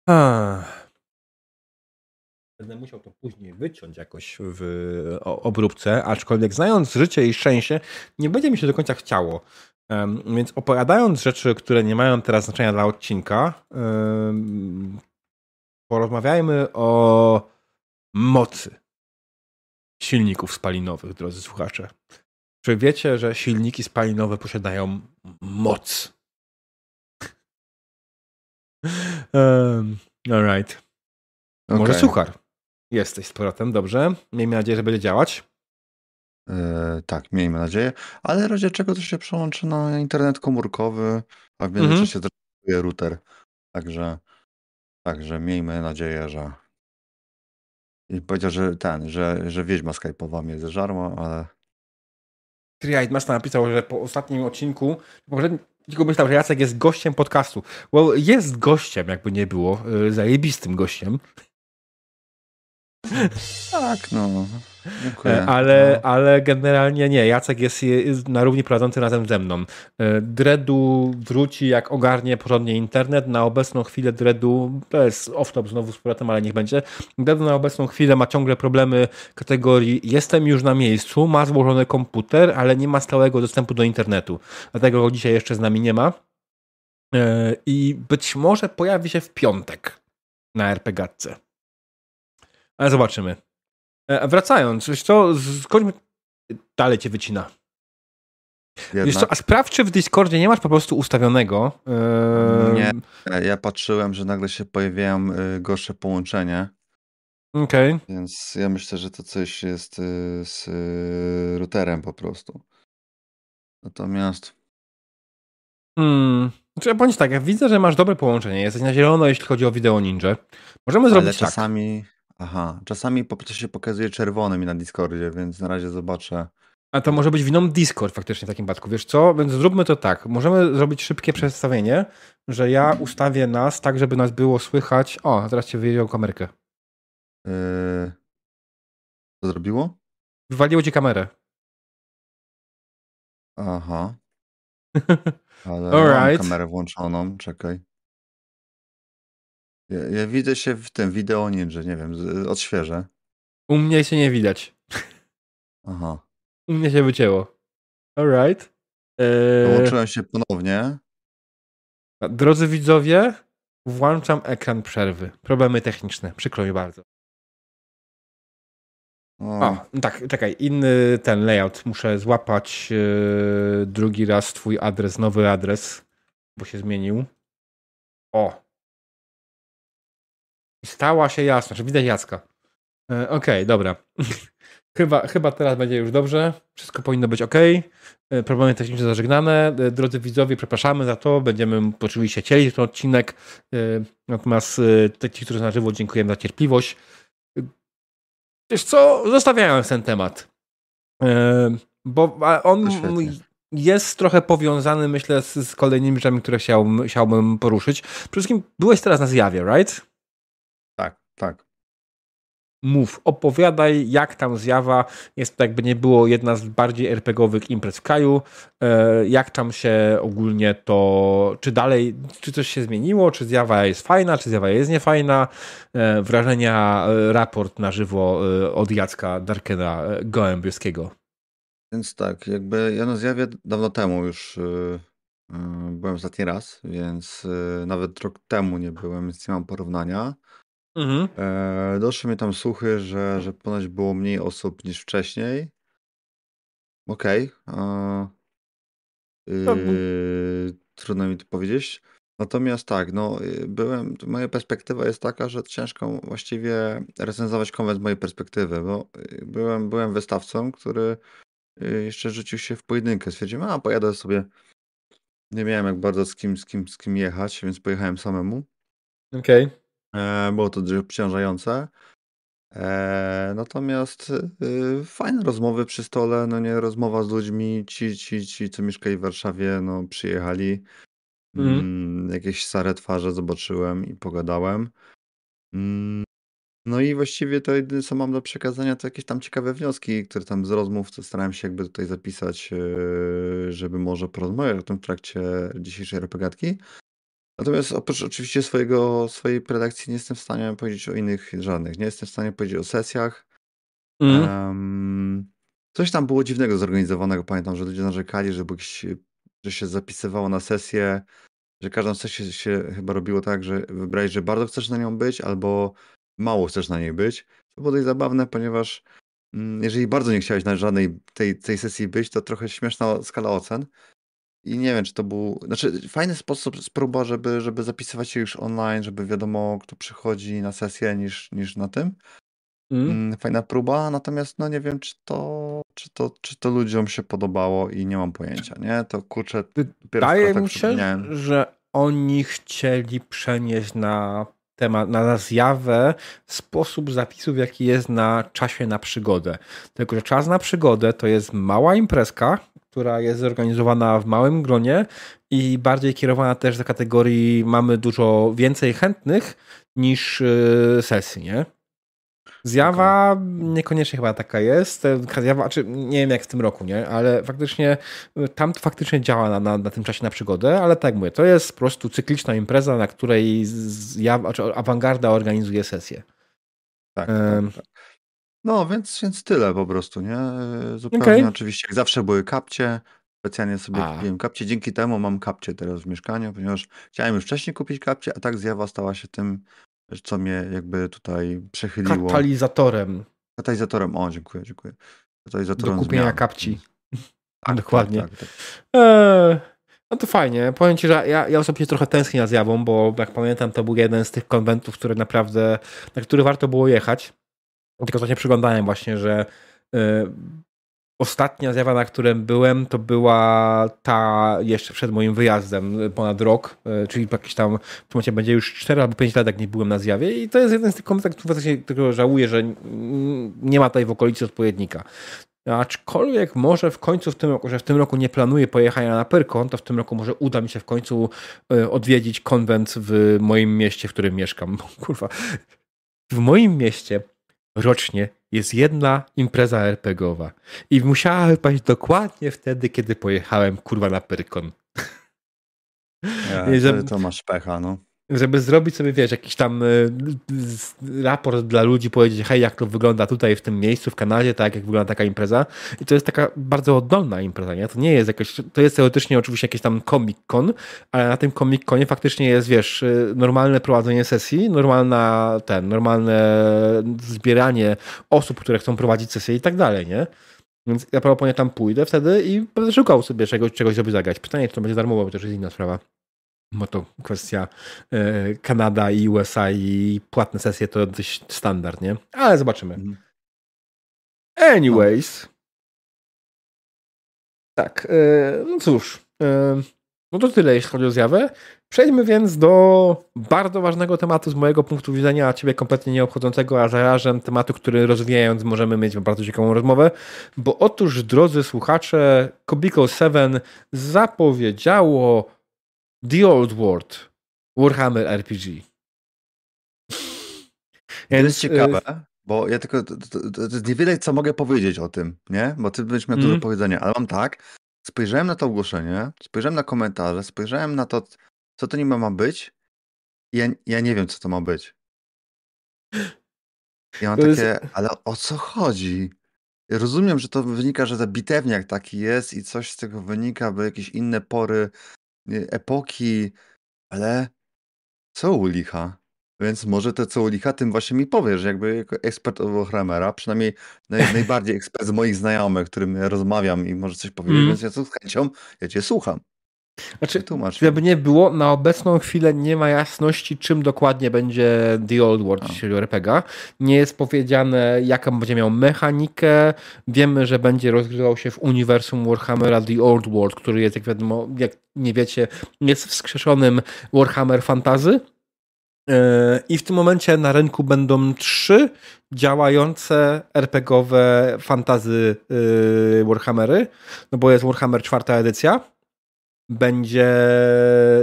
Ah. Będę musiał to później wyciąć jakoś w obróbce, aczkolwiek znając życie i szczęście, nie będzie mi się do końca chciało. Więc opowiadając rzeczy, które nie mają teraz znaczenia dla odcinka, porozmawiajmy o mocy silników spalinowych, drodzy słuchacze. Czy wiecie, że silniki spalinowe posiadają moc? Um, alright. Może Okej. suchar. Jesteś z powrotem, dobrze. Miejmy nadzieję, że będzie działać. E, tak, miejmy nadzieję. Ale w razie czego to się przełączy na internet komórkowy, a w Mhm. międzyczasie zrealizuje router. Także, także miejmy nadzieję, że. I powiedział, że ten, że, że wiedźma skype'owa mnie zeżarła, ale. Triad Master napisał, że po ostatnim odcinku, poprzednim, tylko myślał, że Jacek jest gościem podcastu. Well, jest gościem, jakby nie było, y, zajebistym gościem, Tak, no. Dziękuję. E, ale, No. ale generalnie nie. Jacek jest, jest na równi prowadzący razem ze mną. E, Dredu wróci, jak ogarnie porządnie internet. Na obecną chwilę Dredu, to jest off-top znowu z powrotem, ale niech będzie. Dredu na obecną chwilę ma ciągle problemy kategorii jestem już na miejscu, ma złożony komputer, ale nie ma stałego dostępu do internetu. Dlatego go dzisiaj jeszcze z nami nie ma. E, I być może pojawi się w piątek na RPGatce. Ale zobaczymy. E, Wracając, wiesz co, skończmy. Dalej cię wycina. Wiesz Jednak, co, a sprawdź, czy w Discordzie nie masz po prostu ustawionego. e, Nie. e, ja patrzyłem, że nagle się pojawiają y, gorsze połączenie, Okej. więc ja myślę, że to coś jest y, z y, routerem po prostu. Natomiast Hmm. Znaczy, bądź tak, ja widzę, że masz dobre połączenie. Jesteś na zielono, jeśli chodzi o wideo ninja. Możemy Ale zrobić tak. Aha, czasami po prostu się pokazuje czerwony mi na Discordzie, więc na razie zobaczę. A to może być winą Discord faktycznie w takim przypadku. Wiesz co? Więc zróbmy to tak. Możemy zrobić szybkie przestawienie, że ja ustawię nas tak, żeby nas było słychać. O, teraz cię wyjedział kamerkę. Yy... Co zrobiło? Wywaliło ci kamerę. Aha, ale Alright. mam kamerę włączoną, czekaj. Ja, ja widzę się w tym wideo ninja, nie wiem, z- odświeżę. U mnie się nie widać. Aha. U mnie się wycięło. Alright. Eee, Połączyłem się ponownie. drodzy widzowie, włączam ekran przerwy. Problemy techniczne. Przykro mi bardzo. O, O, tak, czekaj. Inny ten layout. Muszę złapać e, drugi raz twój adres, nowy adres, bo się zmienił. O. Stała się jasna, że widać Jacka. E, Okej, dobra. Chyba, chyba teraz będzie już dobrze. Wszystko powinno być ok. Problemy techniczne zażegnane. Drodzy widzowie, przepraszamy za to. Będziemy oczywiście chcieli ten odcinek. Natomiast ci, którzy na żywo, dziękujemy za cierpliwość. Wiesz co, zostawiając ten temat. Bo on jest trochę powiązany, myślę, z, z kolejnymi rzeczami, które chciałbym, chciałbym poruszyć. Przede wszystkim byłeś teraz na zjawie, right? Tak. Mów, opowiadaj, jak tam zjawa. Jest to jakby nie było jedna z bardziej RPGowych imprez w kraju. E, jak tam się ogólnie to, czy dalej, czy coś się zmieniło, czy zjawa jest fajna, czy zjawa jest niefajna. E, wrażenia, e, raport na żywo od Jacka Darkena Gołębieskiego. Więc tak, jakby ja na zjawie dawno temu już byłem ostatni raz, więc nawet rok temu nie byłem, więc nie mam porównania. Mhm. E, doszły mi tam słuchy, że, że ponoć było mniej osób niż wcześniej. Okej. Okay. Yy, trudno mi to powiedzieć. Natomiast tak, no byłem, moja perspektywa jest taka, że ciężko właściwie recenzować konwent z mojej perspektywy, bo byłem, byłem wystawcą, który Y, jeszcze rzucił się w pojedynkę. Stwierdziłem, a pojadę sobie. Nie miałem jak bardzo z kim, z kim, z kim jechać, więc pojechałem samemu. Okej. E, było to dość obciążające. E, natomiast y, fajne rozmowy przy stole, no nie, rozmowa z ludźmi, ci, ci, ci, co mieszkali w Warszawie, no przyjechali. Mhm. Mm, jakieś stare twarze zobaczyłem i pogadałem. Mm, no i właściwie to jedyne, co mam do przekazania, to jakieś tam ciekawe wnioski, które tam z rozmów, co starałem się jakby tutaj zapisać, yy, żeby może porozmawiać o tym w trakcie dzisiejszej repegatki. Natomiast oprócz oczywiście swojego, swojej predakcji nie jestem w stanie powiedzieć o innych żadnych. Nie jestem w stanie powiedzieć o sesjach. Mm. Um, coś tam było dziwnego zorganizowanego. Pamiętam, że ludzie narzekali, że, że się zapisywało na sesję, że każdą sesję się chyba robiło tak, że wybrałeś, że bardzo chcesz na nią być, albo mało chcesz na niej być. To było dość zabawne, ponieważ mm, jeżeli bardzo nie chciałeś na żadnej tej, tej sesji być, to trochę śmieszna skala ocen. I nie wiem, czy to był. Znaczy, fajny sposób, próba, żeby, żeby zapisywać się już online, żeby wiadomo, kto przychodzi na sesję niż, niż na tym. Mm. Fajna próba, natomiast no nie wiem, czy to, czy, to, czy to ludziom się podobało i nie mam pojęcia, nie? To kurczę. Wydaje mi się, że oni chcieli przenieść na temat, na zjawę sposób zapisów, jaki jest na czasie na przygodę. Tylko, że czas na przygodę to jest mała imprezka, która jest zorganizowana w małym gronie i bardziej kierowana też do kategorii mamy dużo więcej chętnych niż y, sesji, nie? Zjawa okay. niekoniecznie chyba taka jest. Zjawa, czy nie wiem jak w tym roku, nie? Ale faktycznie y, tam to faktycznie działa na, na, na tym czasie na przygodę, ale tak mówię, to jest po prostu cykliczna impreza, na której zjawa, czy awangarda organizuje sesję. Tak, tak, tak. No, więc, więc tyle po prostu, nie? Zupełnie okay. oczywiście, jak zawsze były kapcie. Specjalnie sobie a. kupiłem kapcie. Dzięki temu mam kapcie teraz w mieszkaniu, ponieważ chciałem już wcześniej kupić kapcie, a tak zjawa stała się tym co mnie jakby tutaj przechyliło. Katalizatorem. Katalizatorem, o dziękuję, dziękuję. Katalizatorem Do kupienia zmian. kapci. Tak, Dokładnie. Tak, tak, tak. Eee, no to fajnie. Powiem Ci, że ja, ja osobiście trochę tęsknię za zjawą, bo jak pamiętam, to był jeden z tych konwentów, który naprawdę, na który warto było jechać. Tylko to nie przyglądałem właśnie, że e, Ostatnia zjawa, na którym byłem, to była ta jeszcze przed moim wyjazdem ponad rok, e, czyli jakiś tam w tym momencie będzie już 4 albo 5 lat, jak nie byłem na zjawie i to jest jeden z tych kontaktów, którego żałuję, że nie ma tutaj w okolicy odpowiednika. Aczkolwiek może w końcu w tym roku, że w tym roku nie planuję pojechania na Pyrkon, to w tym roku może uda mi się w końcu e, odwiedzić konwent w moim mieście, w którym mieszkam. Kurwa. W moim mieście rocznie jest jedna impreza RPGowa. I musiała wypaść dokładnie wtedy, kiedy pojechałem kurwa na Pyrkon. Ja, żeby, to masz pecha, no. Żeby zrobić sobie, wiesz, jakiś tam y, raport dla ludzi, powiedzieć, hej, jak to wygląda tutaj w tym miejscu, w Kanadzie, tak, jak wygląda taka impreza. I to jest taka bardzo oddolna impreza, nie? To nie jest jakoś, to jest teoretycznie oczywiście jakiś tam Comic Con, ale na tym Comic Conie faktycznie jest, wiesz, y, normalne prowadzenie sesji, normalna, ten, normalne zbieranie osób, które chcą prowadzić sesję i tak dalej, nie? Więc ja prawdopodobnie tam pójdę wtedy i będę szukał sobie czegoś, czegoś żeby zagrać. Pytanie, czy to będzie darmowo, bo to już jest inna sprawa. Bo to kwestia e, Kanada i USA i płatne sesje to dość standard, nie? Ale zobaczymy. Mhm. Anyways. No. Tak, e, no cóż. E, no to tyle, jeśli chodzi o zjawę. Przejdźmy więc do bardzo ważnego tematu z mojego punktu widzenia, a ciebie kompletnie nie obchodzącego, a zarazem tematu, który rozwijając możemy mieć bardzo ciekawą rozmowę. Bo otóż, drodzy słuchacze, Kobiko 7 zapowiedziało The Old World Warhammer RPG. To jest ciekawe, bo ja tylko, to, to, to, jest niewiele co mogę powiedzieć o tym, nie? Bo ty będziesz miał mm. dużo powiedzenia, ale mam tak, spojrzałem na to ogłoszenie, spojrzałem na komentarze, spojrzałem na to, co to niby ma być i ja, ja nie wiem, co to ma być. Ja mam takie, jest... ale o co chodzi? Ja rozumiem, że to wynika, że ten bitewniak taki jest i coś z tego wynika, by jakieś inne pory, epoki, ale co u licha? Więc może te co u licha, tym właśnie mi powiesz, jakby jako ekspert od Warhammera, przynajmniej naj, najbardziej ekspert z moich znajomych, którym rozmawiam i może coś powiedzieć, mm. więc ja z chęcią, ja cię słucham. Znaczy, żeby nie było, na obecną chwilę nie ma jasności, czym dokładnie będzie The Old World, o RPGa. Nie jest powiedziane, jaką będzie miał mechanikę. Wiemy, że będzie rozgrywał się w uniwersum Warhammera The Old World, który jest, jak wiadomo, jak nie wiecie, jest wskrzeszonym Warhammer Fantazy. E, I w tym momencie na rynku będą trzy działające RPGowe fantazy e, Warhammery, no bo jest Warhammer czwarta edycja, będzie,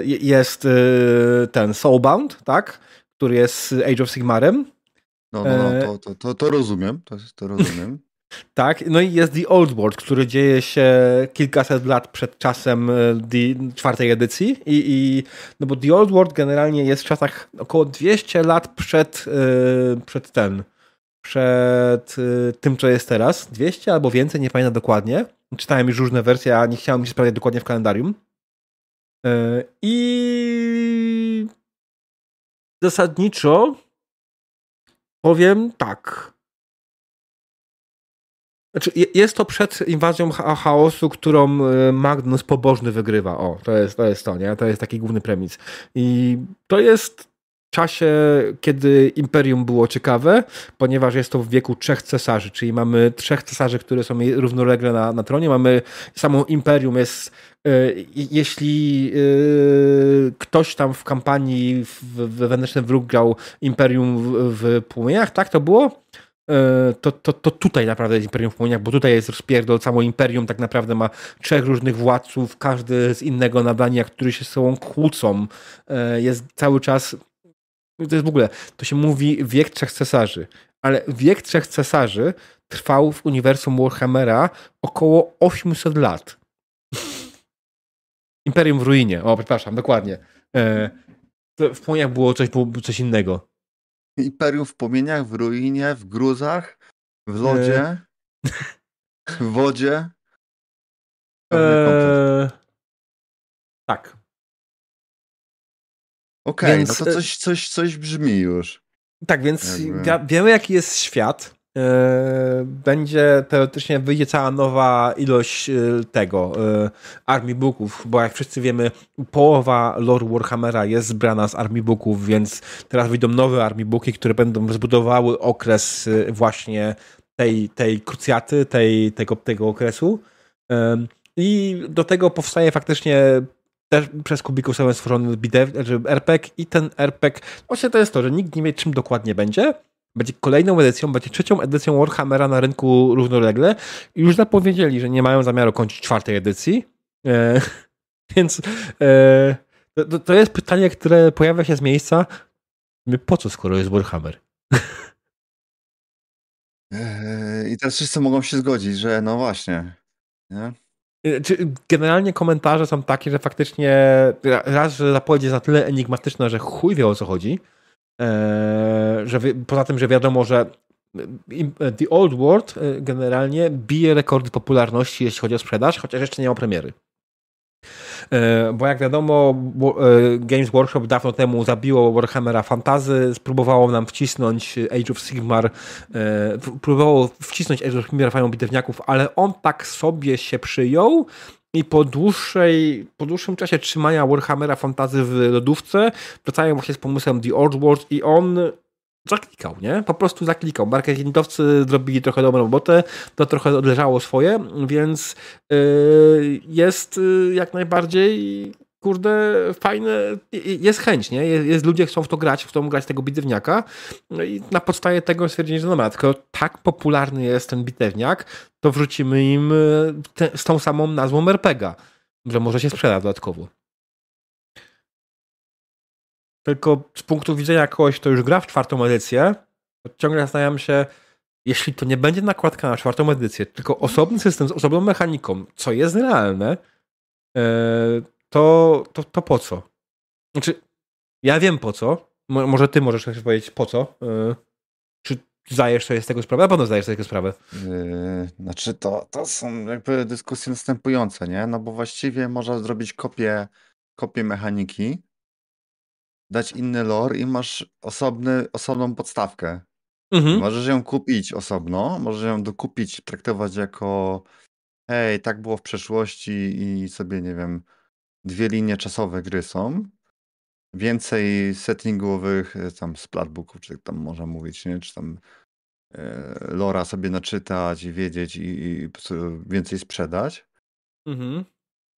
jest y, ten Soulbound, tak? Który jest Age of Sigmarem. No, no, no e, to, to, to, to rozumiem, to, to rozumiem. Tak, no i jest The Old World, który dzieje się kilkaset lat przed czasem y, The czwartej edycji i, i no bo The Old World generalnie jest w czasach około 200 lat przed, yy, przed ten, przed yy, tym, co jest teraz. 200 albo więcej, nie pamiętam dokładnie. Czytałem już różne wersje, a nie chciałem się sprawdzić dokładnie w kalendarium. E, I zasadniczo powiem tak. Znaczy, jest to przed inwazją chaosu, którą e, Magnus pobożny wygrywa. O, to jest to, jest to nie? To jest taki główny premis. I to jest czasie, kiedy imperium było ciekawe, ponieważ jest to w wieku trzech cesarzy, czyli mamy trzech cesarzy, które są równolegle na, na tronie. Mamy samo imperium jest jeśli e, ktoś tam w kampanii w, w Wewnętrzny Wróg grał Imperium w, w płomieniach, tak to było? E, to, to, to tutaj naprawdę jest Imperium w płomieniach, bo tutaj jest rozpierdol, samo Imperium tak naprawdę ma trzech różnych władców, każdy z innego nadania, którzy się z sobą kłócą. Jest cały czas to jest w ogóle, to się mówi wiek trzech cesarzy, ale wiek trzech cesarzy trwał w uniwersum Warhammera około 800 lat. Imperium w ruinie. O, przepraszam, dokładnie. E, w płomieniach było coś, coś innego. Imperium w płomieniach, w ruinie, w gruzach, w lodzie, e... w wodzie. E... Tak. Okej, okay, no to e, coś, coś, coś brzmi już. Tak, więc Jakby... wiemy, jaki jest świat. E, będzie teoretycznie wyjdzie cała nowa ilość e, tego armii booków, bo jak wszyscy wiemy, połowa lore Warhammera jest zbrana z armii booków, więc teraz wyjdą nowe armii booki, które będą zbudowały okres właśnie tej, tej krucjaty, tej, tego, tego okresu. I do tego powstaje faktycznie też przez Kubiku są stworzony RPG i ten RPG, właśnie to jest to, że nikt nie wie czym dokładnie będzie. Będzie kolejną edycją, będzie trzecią edycją Warhammera na rynku równolegle i już zapowiedzieli, że nie mają zamiaru kończyć czwartej edycji. E, więc e, to, to, jest pytanie, które pojawia się z miejsca. Po co, skoro jest Warhammer? I teraz wszyscy mogą się zgodzić, że no właśnie. Nie? Y, generalnie komentarze są takie, że faktycznie raz, że zapowiedź jest na tyle enigmatyczna, że chuj wie o co chodzi. Eee, że poza tym, że wiadomo, że The Old World y, generalnie bije rekordy popularności, jeśli chodzi o sprzedaż, chociaż jeszcze nie ma premiery. E, bo jak wiadomo, e, Games Workshop dawno temu zabiło Warhammera Fantazy, spróbowało nam wcisnąć Age of Sigmar, e, próbowało wcisnąć Age of Sigmar fajną bitewniaków, ale on tak sobie się przyjął i po, dłuższej, po dłuższym czasie trzymania Warhammera Fantazy w lodówce wracają właśnie z pomysłem The Old World i on zaklikał, nie? Po prostu zaklikał. Marketingowcy zrobili trochę dobrą robotę, to trochę odleżało swoje, więc yy, jest yy, jak najbardziej kurde, fajne, jest chęć, nie? Jest, jest ludzie chcą w to grać, chcą grać tego bitewniaka no i na podstawie tego stwierdzili, że dobra, tylko tak popularny jest ten bitewniak, to wrzucimy im y, te, z tą samą nazwą RPGa, że może się sprzeda dodatkowo. Tylko z punktu widzenia kogoś, kto już gra w czwartą edycję, ciągle zastanawiam się, jeśli to nie będzie nakładka na czwartą edycję, tylko osobny system z osobną mechaniką, co jest realne, e, to, to, to po co? Znaczy, ja wiem po co. Może ty możesz powiedzieć po co. E, czy zdajesz sobie z tego sprawę? Na pewno zdajesz sobie z tego sprawę. Yy, znaczy, to, to są jakby dyskusje następujące, nie? No bo właściwie można zrobić kopię, kopię mechaniki, dać inny lore i masz osobny, osobną podstawkę. Mhm. Możesz ją kupić osobno, możesz ją dokupić, traktować jako hej, tak było w przeszłości i sobie, nie wiem, dwie linie czasowe gry są. Więcej settingowych, e, tam splatbooków, czy tam można mówić, nie? Czy tam e, lora sobie naczytać i wiedzieć i, i więcej sprzedać. Mhm.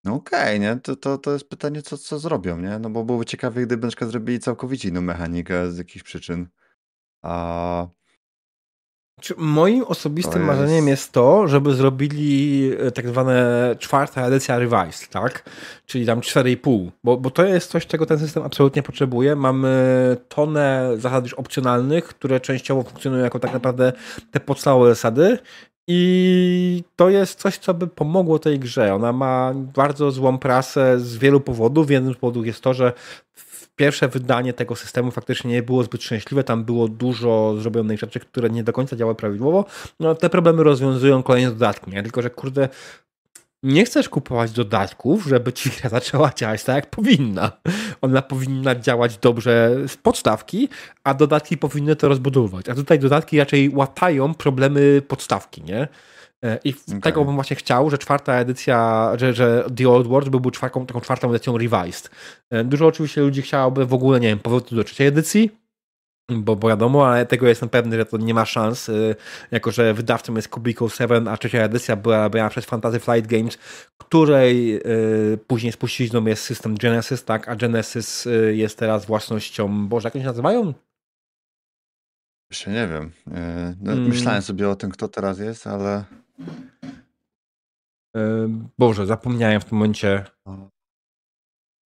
No okej, nie? To, to, to jest pytanie, co, co zrobią, nie? No bo byłoby ciekawe, gdyby na przykład zrobili całkowicie inną mechanikę z jakichś przyczyn. A Moim osobistym jest... marzeniem jest to, żeby zrobili e, tak zwane czwarta edycja Revised, tak? Czyli tam 4,5, bo, bo to jest coś, czego ten system absolutnie potrzebuje. Mamy tonę zasad już opcjonalnych, które częściowo funkcjonują jako tak naprawdę te podstawowe zasady i to jest coś, co by pomogło tej grze. Ona ma bardzo złą prasę z wielu powodów. Jednym z powodów jest to, że pierwsze wydanie tego systemu faktycznie nie było zbyt szczęśliwe. Tam było dużo zrobionych rzeczy, które nie do końca działały prawidłowo. No, te problemy rozwiązują kolejne dodatki. Nie? Tylko, że kurde, nie chcesz kupować dodatków, żeby ci gra zaczęła działać tak, jak powinna. Ona powinna działać dobrze z podstawki, a dodatki powinny to rozbudowywać. A tutaj dodatki raczej łatają problemy podstawki, nie? E, I okay. tego bym właśnie chciał, że czwarta edycja, że, że The Old World byłby czwartą, taką czwartą edycją revised. E, dużo oczywiście ludzi chciałoby w ogóle, nie wiem, powrotu do trzeciej edycji, bo, bo wiadomo, ale tego jestem pewny, że to nie ma szans, e, jako że wydawcą jest Cubicle 7, a trzecia edycja była robiona przez Fantasy Flight Games, której później spuścizną jest system Genesis, tak, a Genesis jest teraz własnością, boże, jak oni się nazywają? Jeszcze nie wiem. No, hmm. Myślałem sobie o tym, kto teraz jest, ale Boże, zapomniałem w tym momencie.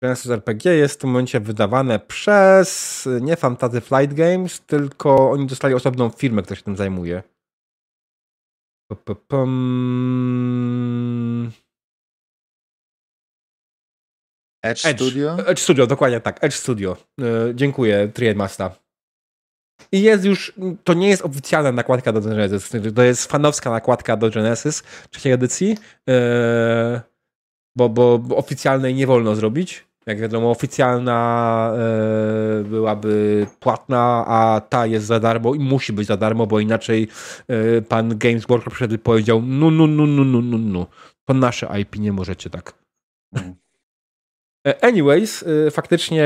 Genesis RPG jest w tym momencie wydawane przez nie Fantasy Flight Games, tylko oni dostali osobną firmę, która się tym zajmuje. Edge, Edge Studio? Edge Studio, dokładnie tak. Edge Studio. E, dziękuję, Triadmasta. I jest już, to nie jest oficjalna nakładka do Genesis, to jest fanowska nakładka do Genesis trzeciej edycji, e, bo, bo, bo oficjalnej nie wolno zrobić. Jak wiadomo, oficjalna e, byłaby płatna, a ta jest za darmo i musi być za darmo, bo inaczej e, pan Games Workshop wtedy powiedział: No, no, no, no, no, no, no. To nasze IP, nie możecie tak. Mm. Anyways, faktycznie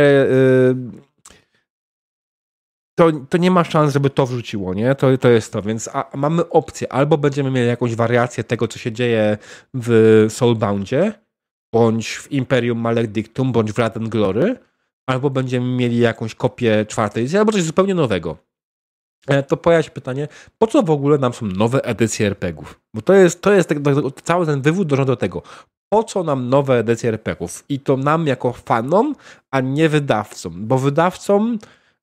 to, to nie ma szans, żeby to wrzuciło, nie? To, to jest to, więc a, mamy opcję. Albo będziemy mieli jakąś wariację tego, co się dzieje w Soulboundzie, bądź w Imperium Maledictum, bądź w Raden Glory, albo będziemy mieli jakąś kopię czwartej edycji, albo coś zupełnie nowego. E, to pojawia się pytanie, po co w ogóle nam są nowe edycje RPGów? Bo to jest, to jest cały ten wywód dąży do tego. Po co nam nowe edycje RPGów? I to nam jako fanom, a nie wydawcom. Bo wydawcom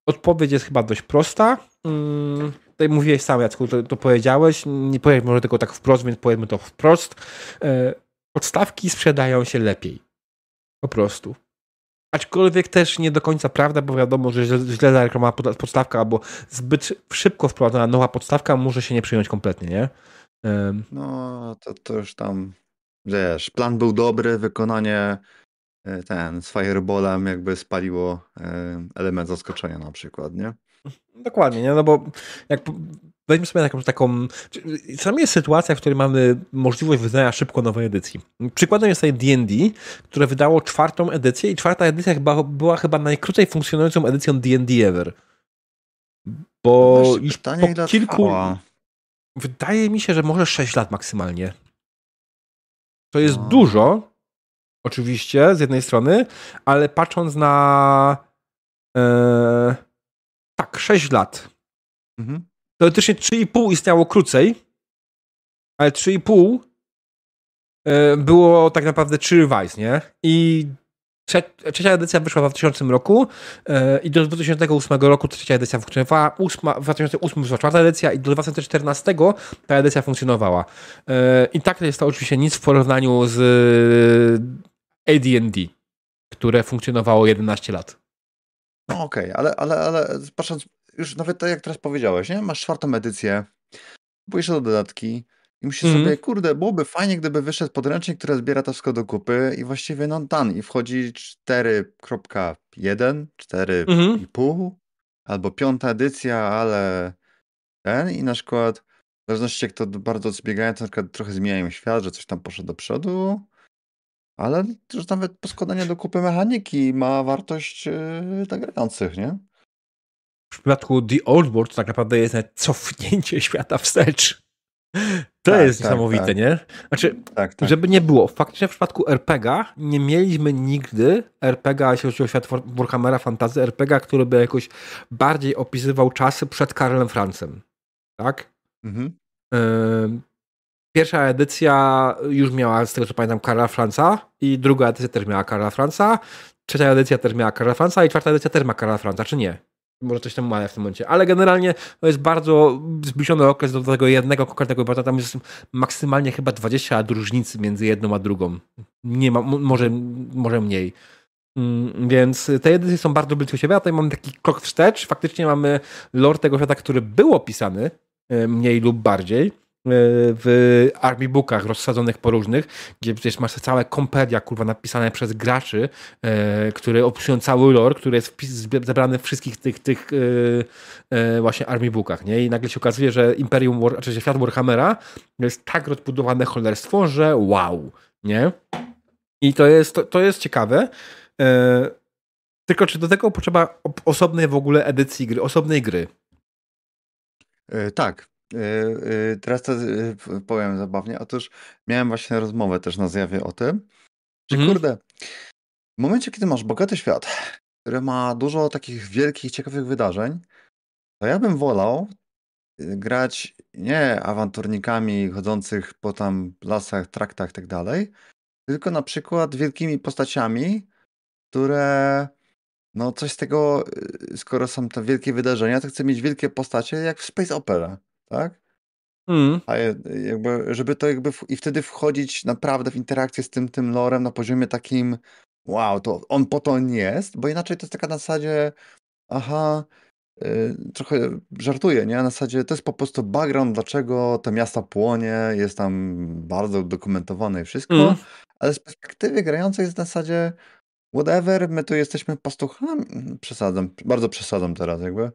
Odpowiedź jest chyba dość prosta. Hmm, tutaj mówiłeś sam, Jacku, to, to powiedziałeś. Nie powiem może tylko tak wprost, więc powiedzmy to wprost. E, podstawki sprzedają się lepiej. Po prostu. Aczkolwiek też nie do końca prawda, bo wiadomo, że źle zareklamowana podstawka albo zbyt szybko wprowadzona nowa podstawka może się nie przyjąć kompletnie, nie? No, to, to już tam, wiesz, plan był dobry, wykonanie ten z Fireballem jakby spaliło e, element zaskoczenia na przykład, nie? Dokładnie, nie? No bo jak weźmy sobie taką, taką czasami jest sytuacja, w której mamy możliwość wydania szybko nowej edycji. Przykładem jest tutaj D&D, które wydało czwartą edycję i czwarta edycja chyba, była chyba najkrócej funkcjonującą edycją D&D ever. Bo No już pytanie, po kilku... trwała? Wydaje mi się, że może 6 lat maksymalnie. To jest No. dużo, oczywiście, z jednej strony, ale patrząc na. E, tak, 6 lat. Mhm. Teoretycznie 3,5 istniało krócej, ale 3,5 e, było tak naprawdę 3 Revise, nie? I trze trzecia edycja wyszła w 2000 roku e, i do 2008 roku trzecia edycja funkcjonowała, ósma, w 2008 wyszła czwarta edycja i do 2014 ta edycja funkcjonowała. E, I tak jest to oczywiście nic w porównaniu z AD&D, które funkcjonowało 11 lat. No okej, ale, ale, ale patrząc, już nawet tak jak teraz powiedziałeś, nie? Masz czwartą edycję, kupujesz do dodatki i myślisz Mhm. sobie, kurde, byłoby fajnie, gdyby wyszedł podręcznik, który zbiera to wszystko do kupy i właściwie no done i wchodzi 4.1, 4,5 albo piąta edycja, ale ten i na przykład w zależności jak to bardzo zbiegają, to na przykład trochę zmieniają świat, że coś tam poszedł do przodu, ale że nawet poskładanie do kupy mechaniki ma wartość yy, grających, nie? W przypadku The Old World tak naprawdę jest nawet cofnięcie świata wstecz. To Tak, jest tak, niesamowite, tak. nie? Znaczy, Tak, tak. żeby nie było, faktycznie w przypadku RPGa nie mieliśmy nigdy RPGa, jeśli chodzi o świat War- Warhammera Fantasy, RPGa, który by jakoś bardziej opisywał czasy przed Karlem Francem. Tak? Mhm. Ym, Pierwsza edycja już miała, z tego co pamiętam, Karla Franca i druga edycja też miała Karla Franca, trzecia edycja też miała Karla Franca i czwarta edycja też ma Karla Franca, czy nie? Może coś tam ma w tym momencie, ale generalnie to jest bardzo zbliżony okres do tego jednego konkretnego bo tam jest maksymalnie chyba 20 lat różnicy między jedną a drugą. Nie ma, może, może mniej. Mm, Więc te edycje są bardzo blisko siebie, a tutaj mamy taki krok wstecz. Faktycznie mamy lore tego świata, który był opisany, e, mniej lub bardziej, w army bookach rozsadzonych po różnych, gdzie przecież masz całe kompedia, kurwa, napisane przez graczy, e, które opisują cały lore, który jest zebrany w wszystkich tych, tych e, e, właśnie army bookach, nie? I nagle się okazuje, że Imperium, War, czy świat Warhammera jest tak rozbudowane cholerstwo, że wow, nie? I to jest, to, to jest ciekawe. E, tylko czy do tego potrzeba osobnej w ogóle edycji gry, osobnej gry? E, tak. E, e, teraz to p- powiem zabawnie. Otóż miałem właśnie rozmowę też na zjawie o tym, że Mhm. kurde, w momencie, kiedy masz bogaty świat, który ma dużo takich wielkich, ciekawych wydarzeń, to ja bym wolał y, grać nie awanturnikami chodzących po tam lasach, traktach i tak dalej, tylko na przykład wielkimi postaciami, które no coś z tego, y, skoro są te wielkie wydarzenia, to chcę mieć wielkie postacie jak w Space Opera, tak? Mm. A jakby, żeby to jakby w, i wtedy wchodzić naprawdę w interakcję z tym, tym lorem na poziomie takim wow, to on po to nie jest, bo inaczej to jest taka na zasadzie aha, y, trochę żartuję, nie? Na zasadzie to jest po prostu background, dlaczego to miasto płonie, jest tam bardzo udokumentowane i wszystko, Mm. ale z perspektywy grającej jest na zasadzie whatever, my tu jesteśmy pastuchami, przesadzam, bardzo przesadzam teraz jakby,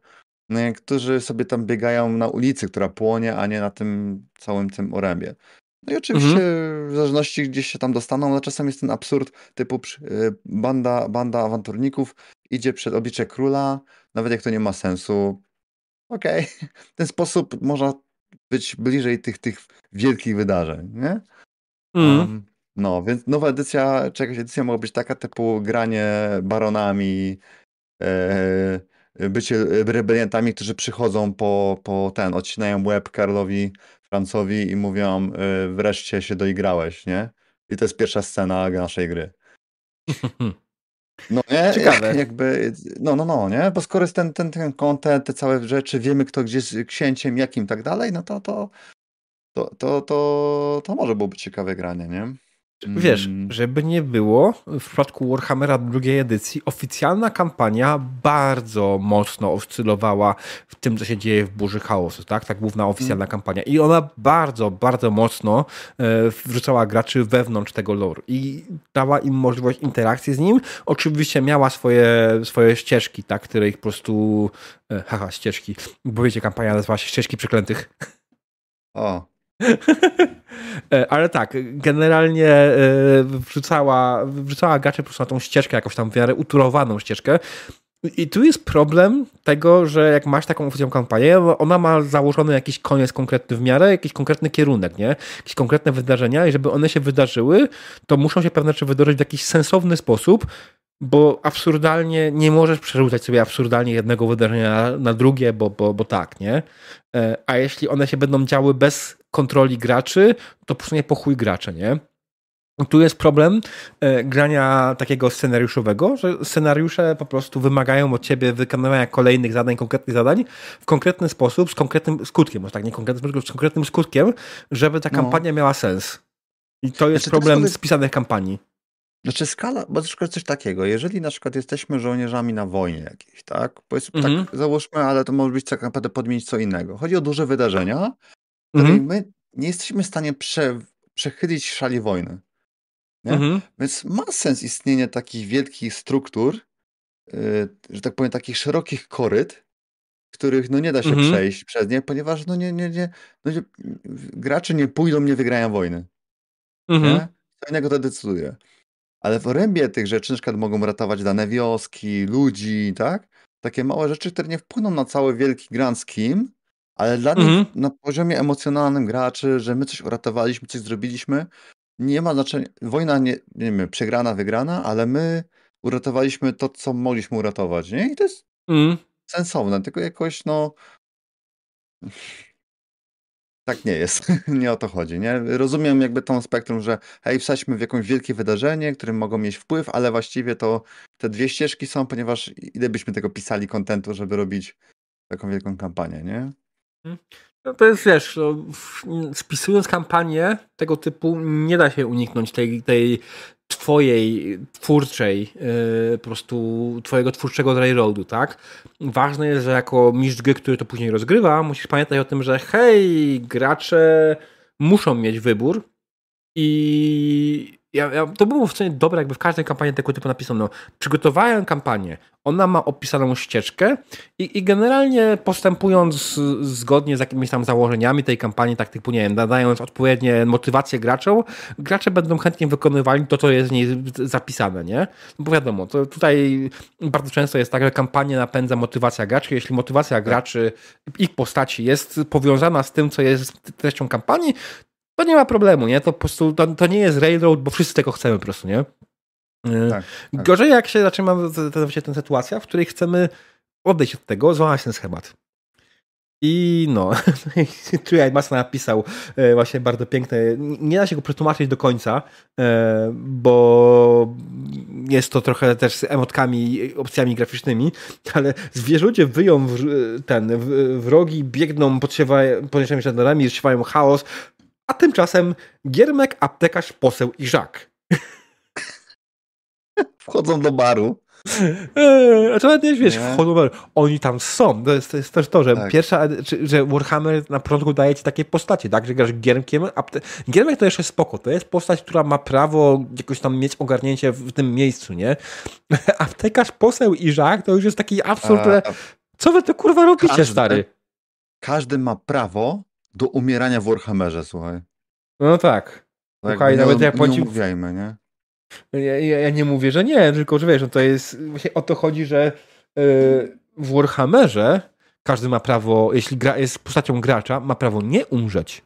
którzy sobie tam biegają na ulicy, która płonie, a nie na tym całym tym orębie. No i oczywiście w zależności gdzieś się tam dostaną, ale czasem jest ten absurd typu y, banda, banda awanturników idzie przed oblicze króla, nawet jak to nie ma sensu. Okej, w ten sposób można być bliżej tych, tych wielkich wydarzeń, nie? Mm. Um, no, więc nowa edycja, czy jakaś edycja mogła być taka typu granie baronami, e, bycie rebeliantami, którzy przychodzą po, po ten, odcinają łeb Karlowi Francowi i mówią e, wreszcie się doigrałeś, nie? I to jest pierwsza scena naszej gry. No nie? Ciekawe. Jakby, no, no, no, nie? Bo skoro jest ten, ten, ten content, te całe rzeczy, wiemy kto gdzie jest księciem, jakim i tak dalej, no to to, to, to, to, to może byłoby ciekawe granie, nie? Wiesz, Mm. żeby nie było, w przypadku Warhammera drugiej edycji oficjalna kampania bardzo mocno oscylowała w tym, co się dzieje w Burzy Chaosu, tak? Ta główna oficjalna kampania. I ona bardzo, bardzo mocno e, wrzucała graczy wewnątrz tego lore i dała im możliwość interakcji z nim. Oczywiście miała swoje, swoje ścieżki, tak? Które ich po prostu... E, haha, ścieżki. Bo wiecie, kampania nazywała się Ścieżki Przeklętych. O, Ale tak, generalnie e, wrzucała, wrzucała graczy po prostu na tą ścieżkę, jakąś tam w miarę uturowaną ścieżkę. I tu jest problem tego, że jak masz taką oficjalną kampanię, ona ma założony jakiś koniec konkretny w miarę, jakiś konkretny kierunek, nie? Jakieś konkretne wydarzenia i żeby one się wydarzyły, to muszą się pewne rzeczy wydarzyć w jakiś sensowny sposób, bo absurdalnie nie możesz przerzucać sobie absurdalnie jednego wydarzenia na drugie, bo, bo, bo tak, nie? E, a jeśli one się będą działy bez kontroli graczy, to po prostu nie pochuj gracze, nie? Tu jest problem e, grania takiego scenariuszowego, że scenariusze po prostu wymagają od ciebie wykonywania kolejnych zadań, konkretnych zadań w konkretny sposób, z konkretnym skutkiem, może tak, nie konkretnym, z konkretnym skutkiem, żeby ta no. kampania miała sens. I to jest znaczy, problem z pisanych kampanii. Znaczy skala, bo przykład coś takiego, jeżeli na przykład jesteśmy żołnierzami na wojnie jakiejś, tak? Powiedzmy tak, mhm. tak, załóżmy, ale to może być tak naprawdę podmienić co innego. Chodzi o duże wydarzenia, mhm. my nie jesteśmy w stanie prze, przechylić szali wojny. Mhm. Więc ma sens istnienie takich wielkich struktur, yy, że tak powiem, takich szerokich koryt, których no nie da się mhm. przejść przez nie, ponieważ no nie, nie, nie, no nie, gracze nie pójdą, nie wygrają wojny. Mhm. Nie? Co innego to decyduje. Ale w obrębie tych rzeczy na przykład mogą ratować dane wioski, ludzi, tak? Takie małe rzeczy, które nie wpłyną na cały wielki grand scheme, ale dla mhm. nich na poziomie emocjonalnym graczy, że my coś uratowaliśmy, coś zrobiliśmy, nie ma znaczenia. Wojna nie, nie wiem, przegrana, wygrana, ale my uratowaliśmy to, co mogliśmy uratować, nie? I to jest mm. sensowne, tylko jakoś, no. Tak nie jest. nie o to chodzi, nie? Rozumiem jakby tą spektrum, że hej, wsadźmy w jakieś wielkie wydarzenie, którym mogą mieć wpływ, ale właściwie to te dwie ścieżki są, ponieważ ile byśmy tego pisali kontentu, żeby robić taką wielką kampanię, nie? Mhm. No to jest, wiesz, no, spisując kampanię tego typu nie da się uniknąć tej, tej twojej twórczej, yy, po prostu twojego twórczego railroadu, tak? Ważne jest, że jako mistrz gry, który to później rozgrywa, musisz pamiętać o tym, że hej, gracze muszą mieć wybór i ja, ja, to było w sumie dobre, jakby w każdej kampanii tego typu napisano. Przygotowałem kampanię, ona ma opisaną ścieżkę i, i generalnie postępując zgodnie z jakimiś tam założeniami tej kampanii, tak typu, nie wiem, nadając odpowiednie motywacje graczom, gracze będą chętnie wykonywali to, co jest w niej zapisane, nie? No bo wiadomo, to tutaj bardzo często jest tak, że kampanię napędza motywacja graczy. Jeśli motywacja tak. graczy, ich postaci jest powiązana z tym, co jest treścią kampanii, to nie ma problemu, nie? To po prostu to, to nie jest railroad, bo wszyscy tego chcemy po prostu, nie? E, tak, tak. Gorzej jak się zaczyna tę sytuacja, w której chcemy odejść od tego, złamać ten schemat. I no, Tui Masa napisał e, właśnie bardzo piękne, nie da się go przetłumaczyć do końca, e, bo jest to trochę też z emotkami, opcjami graficznymi, ale zwierzucie wyją w, ten, wrogi, biegną, podsiewają, podniesionymi żandarami, rozsiewają chaos, a tymczasem Giermek, aptekarz, poseł i Żak. Wchodzą do baru. Eee, a nawet nie wiesz, nie? wchodzą do baru. Oni tam są. To jest, to jest też to, że tak. pierwsza, że Warhammer na początku daje ci takie postacie, tak? Że grasz Giermkiem. Apte... Giermek to jeszcze spoko. To jest postać, która ma prawo jakoś tam mieć ogarnięcie w tym miejscu, nie? Aptekarz, poseł i Żak to już jest taki absurd, że co wy to kurwa robicie, każdy, stary? Każdy ma prawo do umierania w Warhammerze, słuchaj. No tak. tak słuchaj, nie, nawet jak nie umówiajmy, nie? Ja, ja, ja, nie mówię, że nie, tylko że wiesz, no to jest, właśnie o to chodzi, że yy, w Warhammerze każdy ma prawo, jeśli gra, jest postacią gracza, ma prawo nie umrzeć.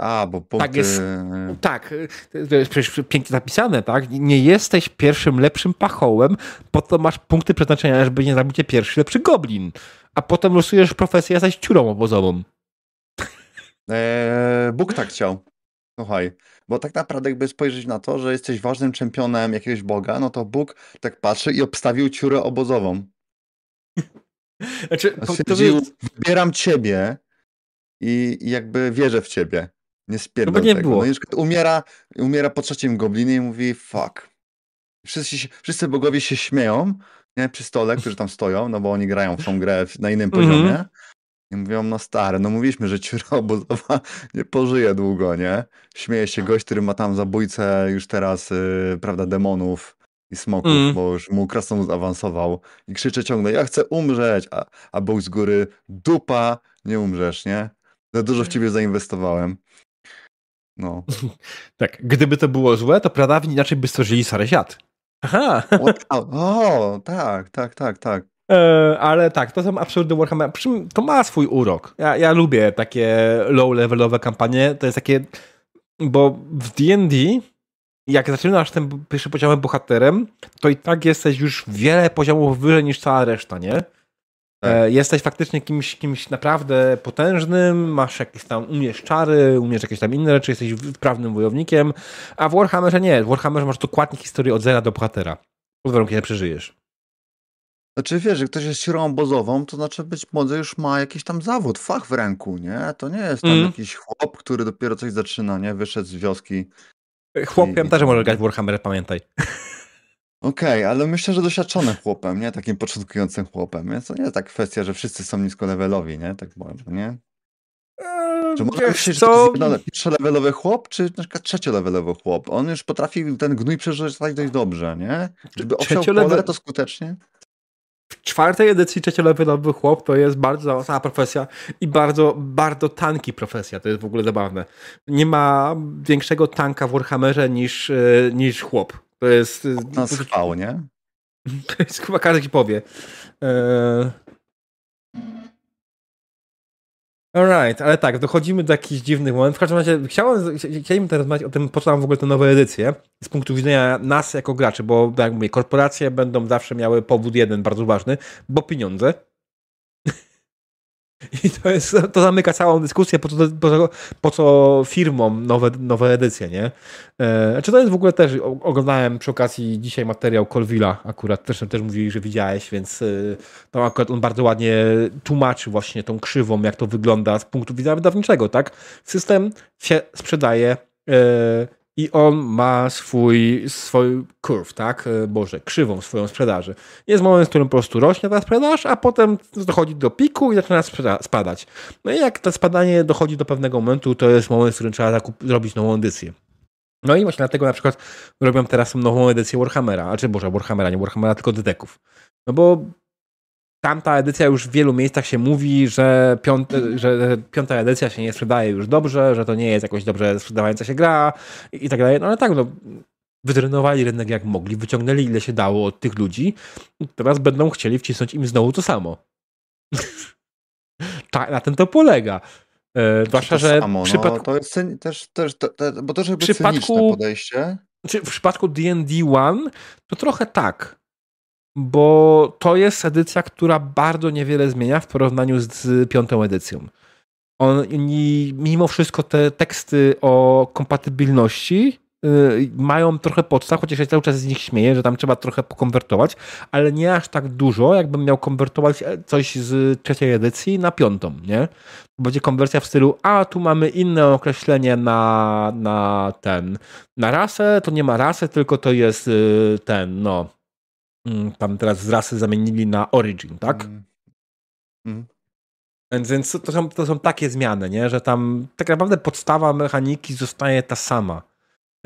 A, bo punkty... Tak jest, tak, to jest przecież pięknie napisane, tak? Nie jesteś pierwszym lepszym pachołem, po to masz punkty przeznaczenia, żeby nie zabić pierwszy lepszy goblin a potem losujesz profesję, jesteś ciurą obozową. Eee, Bóg tak chciał. Słuchaj, bo tak naprawdę jakby spojrzeć na to, że jesteś ważnym czempionem jakiegoś boga, no to Bóg tak patrzy i obstawił ciurę obozową. Znaczy, Stwierdził, to... wybieram ciebie i, i, jakby wierzę w ciebie. Nie spierdol no nie tego. Było. No i umiera, umiera po trzecim goblinie i mówi fuck. Wszyscy, wszyscy bogowie się śmieją, nie, przy stole, którzy tam stoją, no bo oni grają w tą grę na innym poziomie. Mm -hmm. I mówią, no stary, no mówiliśmy, że ciura obozowa nie pożyje długo, nie? Śmieje się gość, który ma tam zabójcę już teraz, yy, prawda, demonów i smoków, mm. bo już mu krasnolud awansował i krzycze ciągle, ja chcę umrzeć, a, a Bóg z góry, dupa, nie umrzesz, nie? Za dużo w ciebie zainwestowałem. No. tak, gdyby to było złe, to prawda inaczej by stworzyli Saresiat. Aha! O, tak, tak, tak, tak. E, ale tak, to są absolutnie Warhammer. To ma swój urok. Ja, ja lubię takie low-levelowe kampanie. To jest takie. Bo w DD, jak zaczynasz tym pierwszym poziomem bohaterem, to i tak jesteś już wiele poziomów wyżej niż cała reszta, nie? Tak. E, jesteś faktycznie kimś, kimś naprawdę potężnym, masz jakieś tam, umiesz czary, umiesz jakieś tam inne rzeczy, jesteś wprawnym wojownikiem, a w Warhammerze nie. W Warhammerze masz dokładnie historię od zera do bohatera. Pod warunkiem, że przeżyjesz. Znaczy wiesz, że ktoś jest siłą obozową, to znaczy być może już ma jakiś tam zawód, fach w ręku, nie? To nie jest tam mm. jakiś chłop, który dopiero coś zaczyna, nie? Wyszedł z wioski. Chłopiem i... też może grać w Warhammer, pamiętaj. Okej, okay, ale myślę, że doświadczonym chłopem, nie? Takim początkującym chłopem, więc to nie jest tak kwestia, że wszyscy są niskolevelowi, nie? Tak powiem, nie? Czy można myśleć, że to jest pierwszolevelowy chłop, czy na przykład trzeciolevelowy chłop? On już potrafi ten gnój przeżyć dość dobrze, nie? Żeby owsiał pole, to skutecznie w czwartej edycji trzeciolevelowy chłop to jest bardzo zaawansowana profesja i bardzo, bardzo tanki profesja. To jest w ogóle zabawne. Nie ma większego tanka w Warhammerze niż, e, niż chłop. To jest... Na schwał, nie? To jest chyba każdy ci powie. Eee... Alright, ale tak, dochodzimy do jakichś dziwnych momentów. W każdym razie chciałem, chcieliśmy teraz rozmawiać o tym, po co nam w ogóle te nowe edycje, z punktu widzenia nas jako graczy, bo jak mówię, korporacje będą zawsze miały powód jeden bardzo ważny, bo pieniądze. I to, jest, to zamyka całą dyskusję, po co, po, po co firmom nowe, nowe edycje, nie? E, znaczy to jest w ogóle też, oglądałem przy okazji dzisiaj materiał Colvilla, akurat też, też mówili, że widziałeś, więc e, tam akurat on bardzo ładnie tłumaczy właśnie tą krzywą, jak to wygląda z punktu widzenia wydawniczego, tak? System się sprzedaje e, i on ma swój, swój curve, tak? E, Boże, krzywą swoją sprzedaży. Jest moment, w którym po prostu rośnie ta sprzedaż, a potem dochodzi do piku i zaczyna spadać. No i jak to spadanie dochodzi do pewnego momentu, to jest moment, w którym trzeba zrobić nową edycję. No i właśnie dlatego na przykład robią teraz nową edycję Warhammera, a czy Boże, Warhammera, nie Warhammera, tylko Deteków. No bo tamta edycja już w wielu miejscach się mówi, że, że piąta edycja się nie sprzedaje już dobrze, że to nie jest jakoś dobrze sprzedawająca się gra i, i tak dalej. No ale tak, no, wytrenowali rynek jak mogli, wyciągnęli ile się dało od tych ludzi, teraz będą chcieli wcisnąć im znowu to samo. tak, na tym to polega. E, zwłaszcza, że samo, no, przypadku... to jest też, też to, to, bo to żeby przypadku, podejście. Czy w przypadku D&D 1 to trochę tak bo to jest edycja, która bardzo niewiele zmienia w porównaniu z piątą edycją. Oni mimo wszystko te teksty o kompatybilności yy, mają trochę podstaw, chociaż ja cały czas z nich śmieję, że tam trzeba trochę pokonwertować, ale nie aż tak dużo, jakbym miał konwertować e, coś z trzeciej edycji na piątą, nie? Będzie konwersja w stylu, a tu mamy inne określenie na, na ten, na rasę, to nie ma rasy, tylko to jest yy, ten, no, tam teraz z rasy zamienili na Origin, tak? Mm. Mm. Więc, więc to, są, to są takie zmiany, nie? że tam tak naprawdę podstawa mechaniki zostaje ta sama.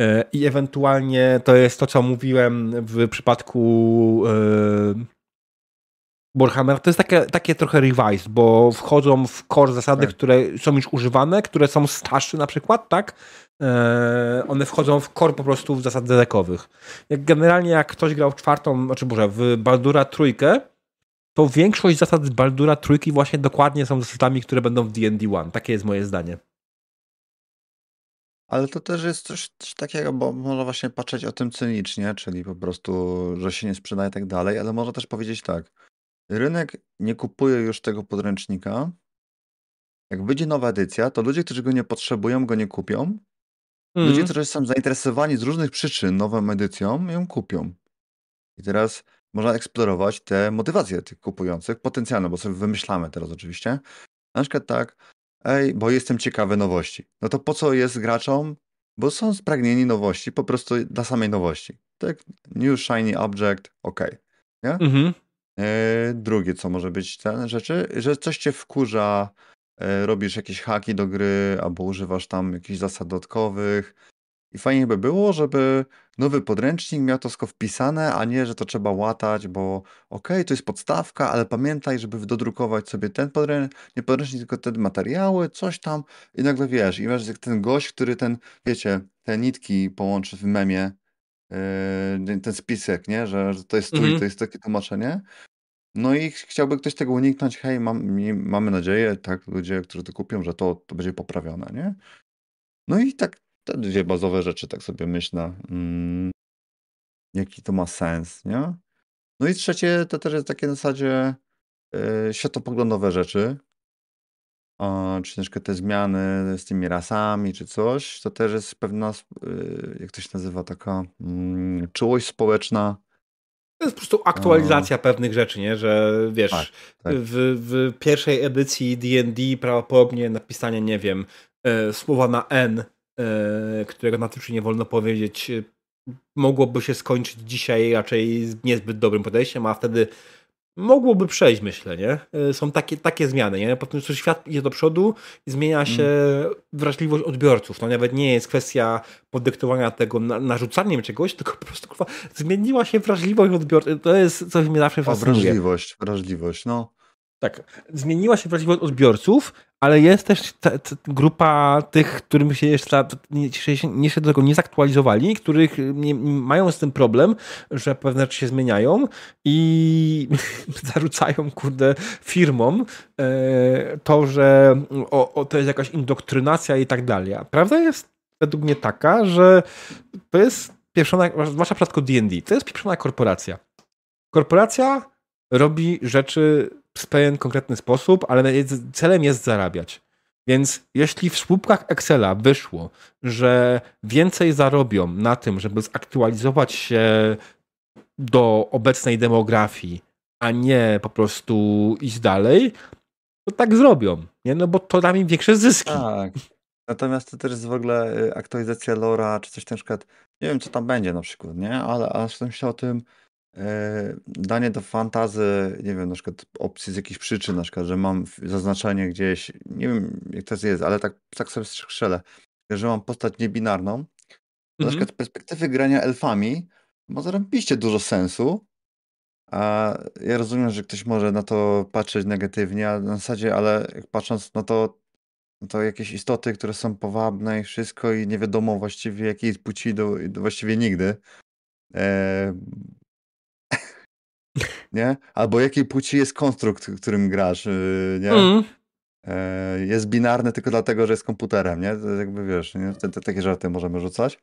E, I ewentualnie to jest to, co mówiłem w przypadku yy, Warhammer. To jest takie, takie trochę revised, bo wchodzą w core zasady, tak. które są już używane, które są starsze na przykład, tak? E, one wchodzą w core po prostu w zasad dedekowych. Jak generalnie jak ktoś grał w czwartą, znaczy może w Baldura trójkę, to większość zasad z Baldura trójki właśnie dokładnie są zasadami, które będą w D&D 1. Takie jest moje zdanie. Ale to też jest coś, coś takiego, bo można właśnie patrzeć o tym cynicznie, czyli po prostu, że się nie sprzedaje i tak dalej, ale można też powiedzieć tak. Rynek nie kupuje już tego podręcznika. Jak wyjdzie nowa edycja, to ludzie, którzy go nie potrzebują, go nie kupią, Ludzie, mhm. którzy są zainteresowani z różnych przyczyn nową edycją, ją kupią. I teraz można eksplorować te motywacje tych kupujących, potencjalne, bo sobie wymyślamy teraz oczywiście. Na przykład tak, ej, bo jestem ciekawy nowości. No to po co jest graczom? Bo są spragnieni nowości, po prostu dla samej nowości. Tak, new shiny object, ok. Nie? Mhm. E, drugie, co może być te rzeczy, że coś cię wkurza, E, robisz jakieś haki do gry, albo używasz tam jakichś zasad dodatkowych. I fajnie by było, żeby nowy podręcznik miał to wszystko wpisane, a nie, że to trzeba łatać, bo okej, to jest podstawka, ale pamiętaj, żeby dodrukować sobie ten podręcznik, nie podręcznik, tylko te materiały, coś tam i nagle wiesz, i masz jak ten gość, który ten, wiecie, te nitki połączy w memie, ten spisek, nie? Że, że to jest tu -hmm. i to jest takie tłumaczenie. No i chciałby ktoś tego uniknąć, hej, mam, mamy nadzieję, tak, ludzie, którzy to kupią, że to, to będzie poprawione, nie? No i tak te dwie bazowe rzeczy, tak sobie myślę, mm, jaki to ma sens, nie? No i trzecie to też jest takie na zasadzie yy, światopoglądowe rzeczy, a, czy troszkę te zmiany z tymi rasami, czy coś, to też jest pewna, yy, jak to się nazywa, taka mm, czułość społeczna, to jest po prostu aktualizacja pewnych rzeczy, nie? Że wiesz, tak, tak. W, w pierwszej edycji D&D prawdopodobnie napisanie, nie wiem, e, słowa na N, e, którego na Twitchu nie wolno powiedzieć, e, mogłoby się skończyć dzisiaj raczej niezbyt dobrym podejściem, a wtedy mogłoby przejść, myślę, nie? E, są takie, takie zmiany, nie? Po prostu świat idzie do przodu i zmienia się mm. wrażliwość odbiorców. To nawet nie jest kwestia podyktowania tego na, narzucaniem czegoś, tylko po prostu kurwa, zmieniła się wrażliwość odbiorców. To jest coś, mnie zawsze fascynuje. wrażliwość, wrażliwość, no. Tak, zmieniła się wrażliwość odbiorców, ale jest też ta, ta grupa tych, którym się jeszcze, się do tego nie zaktualizowali, których nie, mają z tym problem, że pewne rzeczy się zmieniają i zarzucają, kurde, firmom e, to, że o, o, to jest jakaś indoktrynacja i tak dalej. Prawda jest według mnie taka, że to jest pieprzona, zwłaszcza w przypadku D&D, to jest pieprzona korporacja. Korporacja robi rzeczy w pewien konkretny sposób, ale celem jest zarabiać. Więc jeśli w słupkach Excela wyszło, że więcej zarobią na tym, żeby zaktualizować się do obecnej demografii, a nie po prostu iść dalej, to tak zrobią. Nie? No bo to da im większe zyski. Tak. Natomiast to też jest w ogóle y, aktualizacja lora, czy coś na przykład, nie wiem co tam będzie na przykład, nie? Ale, ale myślę o tym, E, danie do fantazy, nie wiem, na przykład opcji z jakichś przyczyn, na przykład, że mam zaznaczenie gdzieś, nie wiem jak to jest, ale tak, tak sobie strzelę, że mam postać niebinarną, to na mhm. przykład perspektywy grania elfami ma zarąbiście dużo sensu, a ja rozumiem, że ktoś może na to patrzeć negatywnie, ale na zasadzie, ale patrząc, no to, to jakieś istoty, które są powabne i wszystko i nie wiadomo właściwie jakiej płci do, właściwie nigdy. E, nie? Albo jakiej płci jest konstrukt, którym grasz, y, nie? Mm. E, jest binarny tylko dlatego, że jest komputerem, nie? To jakby wiesz, nie? Te, te, takie żarty możemy rzucać.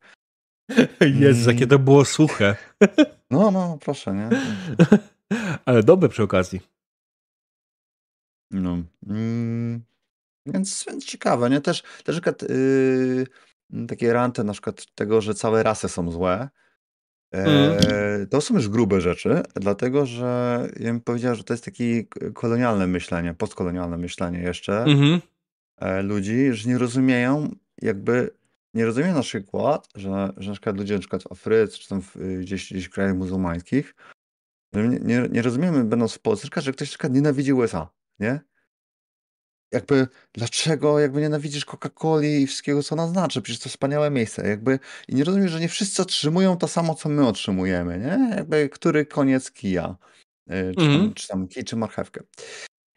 Jest, mm. jakie to było suche. No, no, proszę, nie? Ale dobre przy okazji. No. Mm. Więc, więc ciekawe, nie? Też, też na przykład, yy, takie ranty na przykład tego, że całe rasy są złe. Mm. E, to są już grube rzeczy, dlatego że ja bym powiedział, że to jest takie kolonialne myślenie, postkolonialne myślenie jeszcze Mhm. e, ludzi, że nie rozumieją jakby, nie rozumieją na przykład, że, że na przykład ludzie na przykład w Afryce, czy tam w, gdzieś, gdzieś w krajach muzułmańskich, nie, nie, nie rozumiemy, będąc w Polsce, że ktoś na przykład nienawidzi USA, nie? Jakby dlaczego jakby nienawidzisz Coca-Coli i wszystkiego, co ona znaczy? Przecież to wspaniałe miejsce. Jakby, I nie rozumiem, że nie wszyscy otrzymują to samo, co my otrzymujemy, nie? Jakby który koniec kija. Yy, czy, tam, mhm. czy tam kij, czy marchewkę.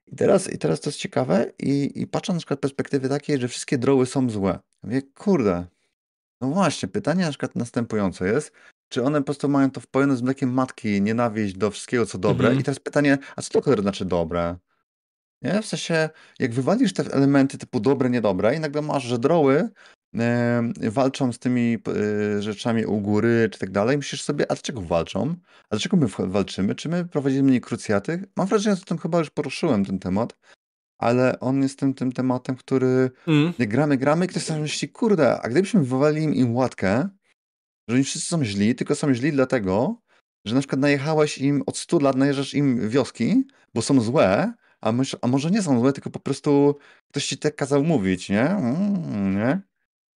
I teraz, I teraz to jest ciekawe i, i patrzę na przykład perspektywy takiej, że wszystkie droły są złe. Mówię, kurde, no właśnie, pytanie na przykład następujące jest, czy one po prostu mają to wpojone z mlekiem matki, nienawiść do wszystkiego, co dobre? Mhm. I teraz pytanie, a co to znaczy dobre? Nie? W sensie, jak wywalisz te elementy typu dobre, niedobre i nagle masz, że droły e, walczą z tymi e, rzeczami u góry czy tak dalej, myślisz sobie, a dlaczego walczą? A dlaczego my walczymy? Czy my prowadzimy krucjaty? Mam wrażenie, że o tym chyba już poruszyłem ten temat, ale on jest tym, tym tematem, który mm. jak gramy, gramy i ktoś sobie myśli, kurde, a gdybyśmy wywalili im łatkę, że oni wszyscy są źli, tylko są źli dlatego, że na przykład najechałeś im od 100 lat, najeżdżasz im wioski, bo są złe, a, mysz, a może nie są złe, tylko po prostu ktoś ci tak kazał mówić, nie? Mm, nie?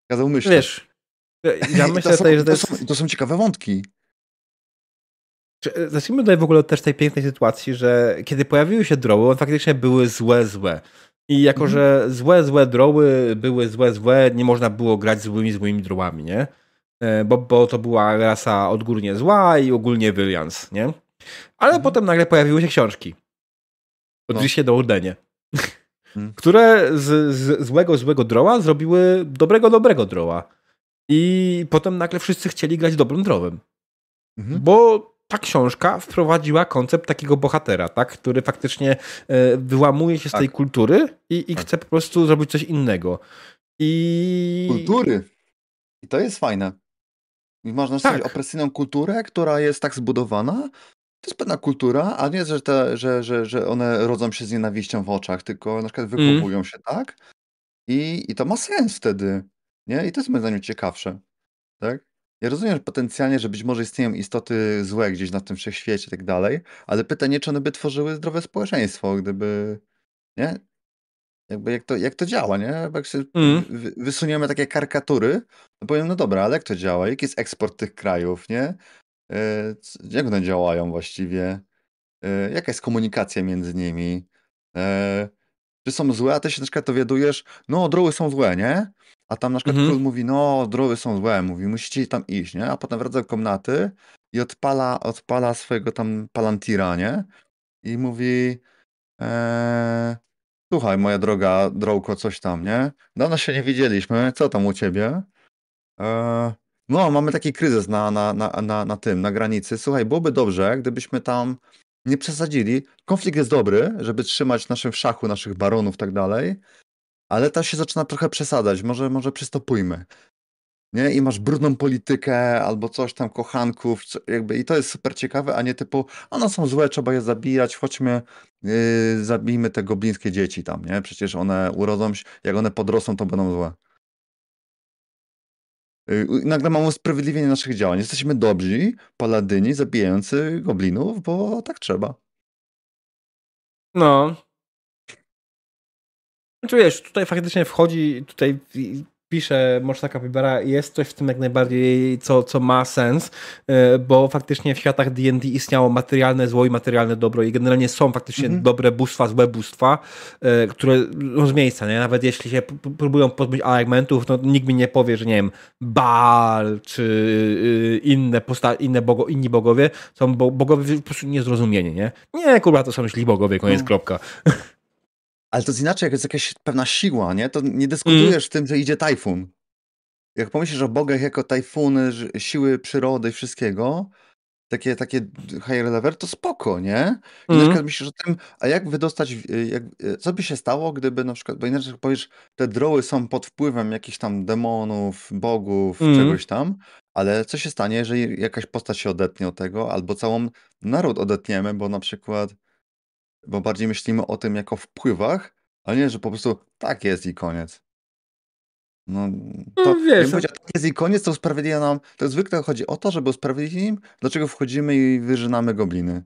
Kazał myśleć. Wiesz, ja myślę to są, tutaj, że to, to, są, to są ciekawe wątki. E, zacznijmy tutaj w ogóle też tej pięknej sytuacji, że kiedy pojawiły się droły, one faktycznie były złe, złe. I jako, mm. że złe, złe droły były złe, złe, nie można było grać złymi, złymi drołami, nie? E, bo, bo to była rasa odgórnie zła i ogólnie wylians, nie? Ale mm. potem nagle pojawiły się książki. Odgryzie no. do Ordenie. Hmm. Które z, z, złego, złego droła zrobiły dobrego, dobrego droła. I potem nagle wszyscy chcieli grać dobrym drowem. Mhm. Bo ta książka wprowadziła koncept takiego bohatera, tak? który faktycznie e, wyłamuje się z tak. tej kultury i, i tak. chce po prostu zrobić coś innego. I... Kultury. I to jest fajne. I można tak. stworzyć opresyjną kulturę, która jest tak zbudowana. To jest pewna kultura, a nie, że, te, że, że, że one rodzą się z nienawiścią w oczach, tylko na przykład mm. wychowują mm. się tak. I, I to ma sens wtedy. Nie? I to jest moim zdaniem ciekawsze. Tak? Ja rozumiem że potencjalnie, że być może istnieją istoty złe gdzieś na tym wszechświecie i tak dalej, ale pytanie, czy one by tworzyły zdrowe społeczeństwo, gdyby, nie? Jakby jak to, jak to działa, nie? jak się mm. wysuniemy takie karykatury, to powiem, no dobra, ale jak to działa? Jaki jest eksport tych krajów, nie? E, jak one działają właściwie? E, jaka jest komunikacja między nimi? E, czy są złe, a ty się na przykład dowiadujesz, no droły są złe, nie? A tam na przykład mhm. król mówi, no droły są złe, mówi, musicie tam iść, nie? A potem wraca do komnaty i odpala, odpala swojego tam palantira, nie? I mówi, eee, słuchaj moja droga drołko, coś tam, nie? Dawno się nie widzieliśmy, co tam u ciebie? Eee, no, mamy taki kryzys na, na, na, na, na tym, na granicy. Słuchaj, byłoby dobrze, gdybyśmy tam nie przesadzili. Konflikt jest dobry, żeby trzymać naszym w szachu naszych baronów i tak dalej, ale to się zaczyna trochę przesadzać. Może, może przystopujmy. Nie? I masz brudną politykę albo coś tam, kochanków, jakby, i to jest super ciekawe, a nie typu, one są złe, trzeba je zabijać, chodźmy, yy, zabijmy te goblińskie dzieci tam, nie? Przecież one urodzą się, jak one podrosną, to będą złe. Yy, nagle mamy usprawiedliwienie naszych działań. Jesteśmy dobrzy, paladyni zabijający goblinów, bo tak trzeba. No. Wiesz, tutaj faktycznie wchodzi, tutaj pisze Moczna Capybara, jest coś w tym jak najbardziej, co, co ma sens, e, bo faktycznie w światach D&D istniało materialne zło i materialne dobro i generalnie są faktycznie mm -hmm. dobre bóstwa, złe bóstwa, e, które no, z miejsca, nie? Nawet jeśli się próbują pozbyć argumentów, no nikt mi nie powie, że nie wiem, Baal czy y, inne posta inne bogo inni bogowie są bogowie po prostu niezrozumieni, nie? Nie, kurwa, to są źli bogowie, koniec, no. kropka. Ale to jest inaczej, jak jest jakaś pewna siła, nie? To nie dyskutujesz mm. tym, że idzie tajfun. Jak pomyślisz o bogach jako tajfuny, siły przyrody i wszystkiego, takie, takie higher level, to spoko, nie? I mm. na przykład myślisz o tym, a jak wydostać, jak, co by się stało, gdyby na przykład, bo inaczej powiesz, te droły są pod wpływem jakichś tam demonów, bogów, mm. czegoś tam, ale co się stanie, jeżeli jakaś postać się odetnie od tego, albo całą naród odetniemy, bo na przykład bo bardziej myślimy o tym jako wpływach, a nie, że po prostu tak jest i koniec. No, to no, wiesz, no... tak jest i koniec, to usprawiedliwia nam, to zwykle chodzi o to, żeby usprawiedliwić im, dlaczego wchodzimy i wyżynamy gobliny.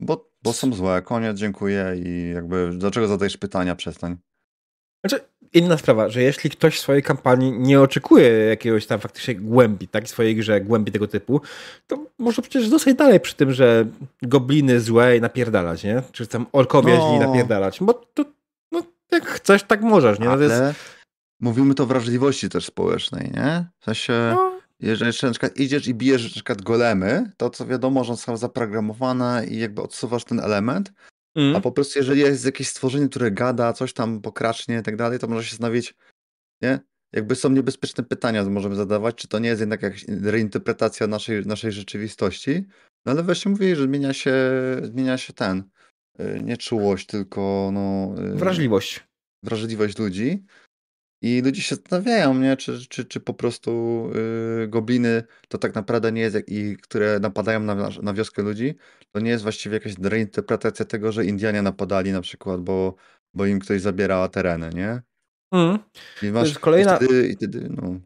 Bo, bo są złe, koniec, dziękuję i jakby, dlaczego zadajesz pytania, przestań. Znaczy, inna sprawa, że jeśli ktoś w swojej kampanii nie oczekuje jakiegoś tam faktycznie głębi, tak, w swojej grze głębi tego typu, to może przecież zostać dalej przy tym, że gobliny złe i napierdalać, nie? Czy tam orkowie no. źli napierdalać, bo to, no, jak chcesz, tak możesz, nie? No, Ale jest... mówimy to wrażliwości też społecznej, nie? W sensie... No. Jeżeli na przykład idziesz i bijesz na przykład golemy, to co wiadomo, że są zaprogramowane i jakby odsuwasz ten element, Mm. A po prostu, jeżeli jest jakieś stworzenie, które gada, coś tam pokracznie i tak dalej, to może się zastanowić, nie? Jakby są niebezpieczne pytania, możemy zadawać, czy to nie jest jednak jakaś reinterpretacja naszej, naszej rzeczywistości. No ale właśnie mówili, że zmienia się, zmienia się ten, y, nie czułość, tylko no... Y, wrażliwość. Wrażliwość ludzi. I ludzie się zastanawiają, nie? Czy, czy, czy po prostu yy, gobliny to tak naprawdę nie jest, jak, i które napadają na, na wioskę ludzi, to nie jest właściwie jakaś reinterpretacja tego, że Indianie napadali na przykład, bo, bo im ktoś zabierała tereny, nie? Mm. I masz, kolejna... I wtedy, i wtedy, no.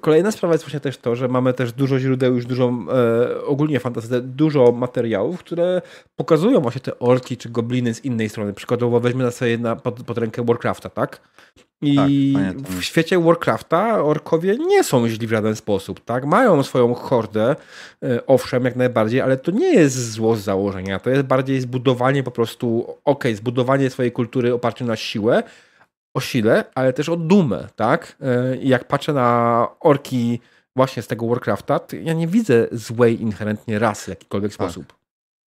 Kolejna sprawa jest właśnie też to, że mamy też dużo źródeł, już dużo, e, ogólnie fantastyce, dużo materiałów, które pokazują właśnie te orki czy gobliny z innej strony. Przykładowo weźmy na sobie na, pod, pod rękę Warcrafta, tak? I tak, w świecie Warcrafta orkowie nie są źli w żaden sposób, tak? Mają swoją hordę, e, owszem, jak najbardziej, ale to nie jest zło z założenia. To jest bardziej zbudowanie po prostu, okej, okay, zbudowanie swojej kultury opartej na siłę, o sile, ale też o dumę, tak? E, I jak patrzę na orki właśnie z tego Warcrafta, to ja nie widzę złej inherentnie rasy w jakikolwiek tak. sposób.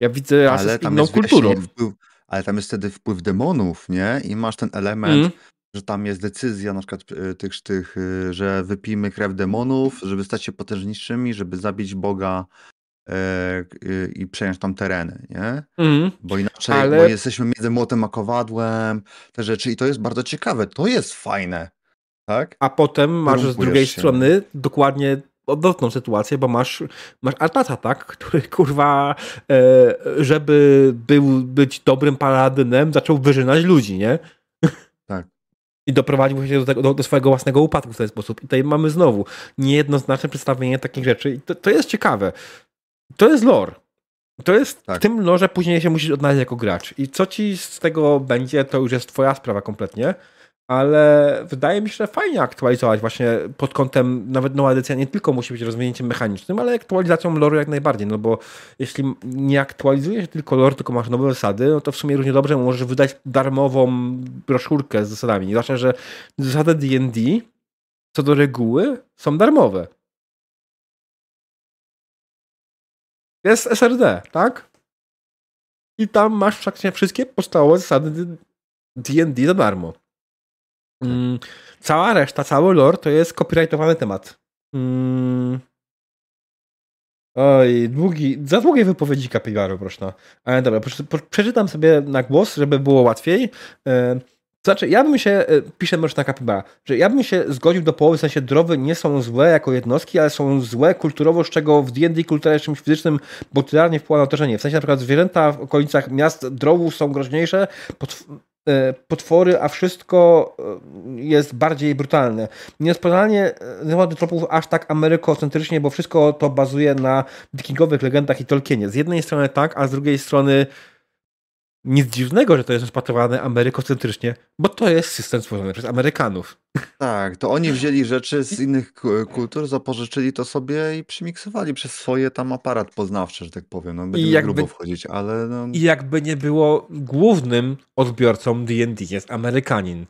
Ja widzę rasę ale z inną kulturą. Wpływ, ale tam jest wtedy wpływ demonów, nie? I masz ten element, mm że tam jest decyzja na przykład y, tych, tych, y, że wypijmy krew demonów, żeby stać się potężniejszymi, żeby zabić Boga e, i przejąć tam tereny, nie? Mhm. Bo inaczej, Ale- bo jesteśmy między młotem a kowadłem, te rzeczy i to jest bardzo ciekawe, to jest fajne, tak? A potem masz z drugiej się. strony dokładnie odwrotną sytuację, bo masz, masz Artata, tak? Który kurwa, e, żeby był, być dobrym paladynem, zaczął wyżynać ludzi, nie? Tak. I doprowadził się do, tego, do, do swojego własnego upadku w ten sposób. I tutaj mamy znowu niejednoznaczne przedstawienie takich rzeczy. I to, to jest ciekawe. To jest lore. To jest Tak. w tym lore później się musisz odnaleźć jako gracz. I co ci z tego będzie, to już jest twoja sprawa kompletnie. Ale wydaje mi się, że fajnie aktualizować właśnie pod kątem, nawet nowa edycja nie tylko musi być rozwinięciem mechanicznym, ale aktualizacją lore jak najbardziej, no bo jeśli nie aktualizujesz tylko lore, tylko masz nowe zasady, no to w sumie równie dobrze możesz wydać darmową broszurkę z zasadami. Zwłaszcza, że zasady D&D co do reguły są darmowe. Jest SRD, tak? I tam masz praktycznie wszystkie podstawowe zasady D&D za darmo. Mm, cała reszta, cały lore to jest copyrightowany temat. Mm. Oj, długi, za długie wypowiedzi Capybaro, proszę. Ale dobra, przeczytam sobie na głos, żeby było łatwiej. Znaczy, ja bym się, e, pisze Mroczna Capybara, że ja bym się zgodził do połowy, w sensie drowy nie są złe jako jednostki, ale są złe kulturowo, z czego w D&D kultura jest czymś fizycznym, bo tylarnie wpływa na otoczenie. W sensie na przykład zwierzęta w okolicach miast drowów są groźniejsze, e, potwory, a wszystko e, jest bardziej brutalne. Niespodziewanie e, nie ma tropów aż tak amerykocentrycznie, bo wszystko to bazuje na wikingowych legendach i Tolkienie. Z jednej strony tak, a z drugiej strony nic dziwnego, że to jest rozpatrywane amerykocentrycznie, bo to jest system stworzony przez Amerykanów. Tak, to oni wzięli rzeczy z innych ku- kultur, zapożyczyli to sobie i przymiksowali przez swoje tam aparat poznawczy, że tak powiem. No, będziemy jakby- grubo wchodzić, ale no, I jakby nie było, głównym odbiorcą D&D jest Amerykanin.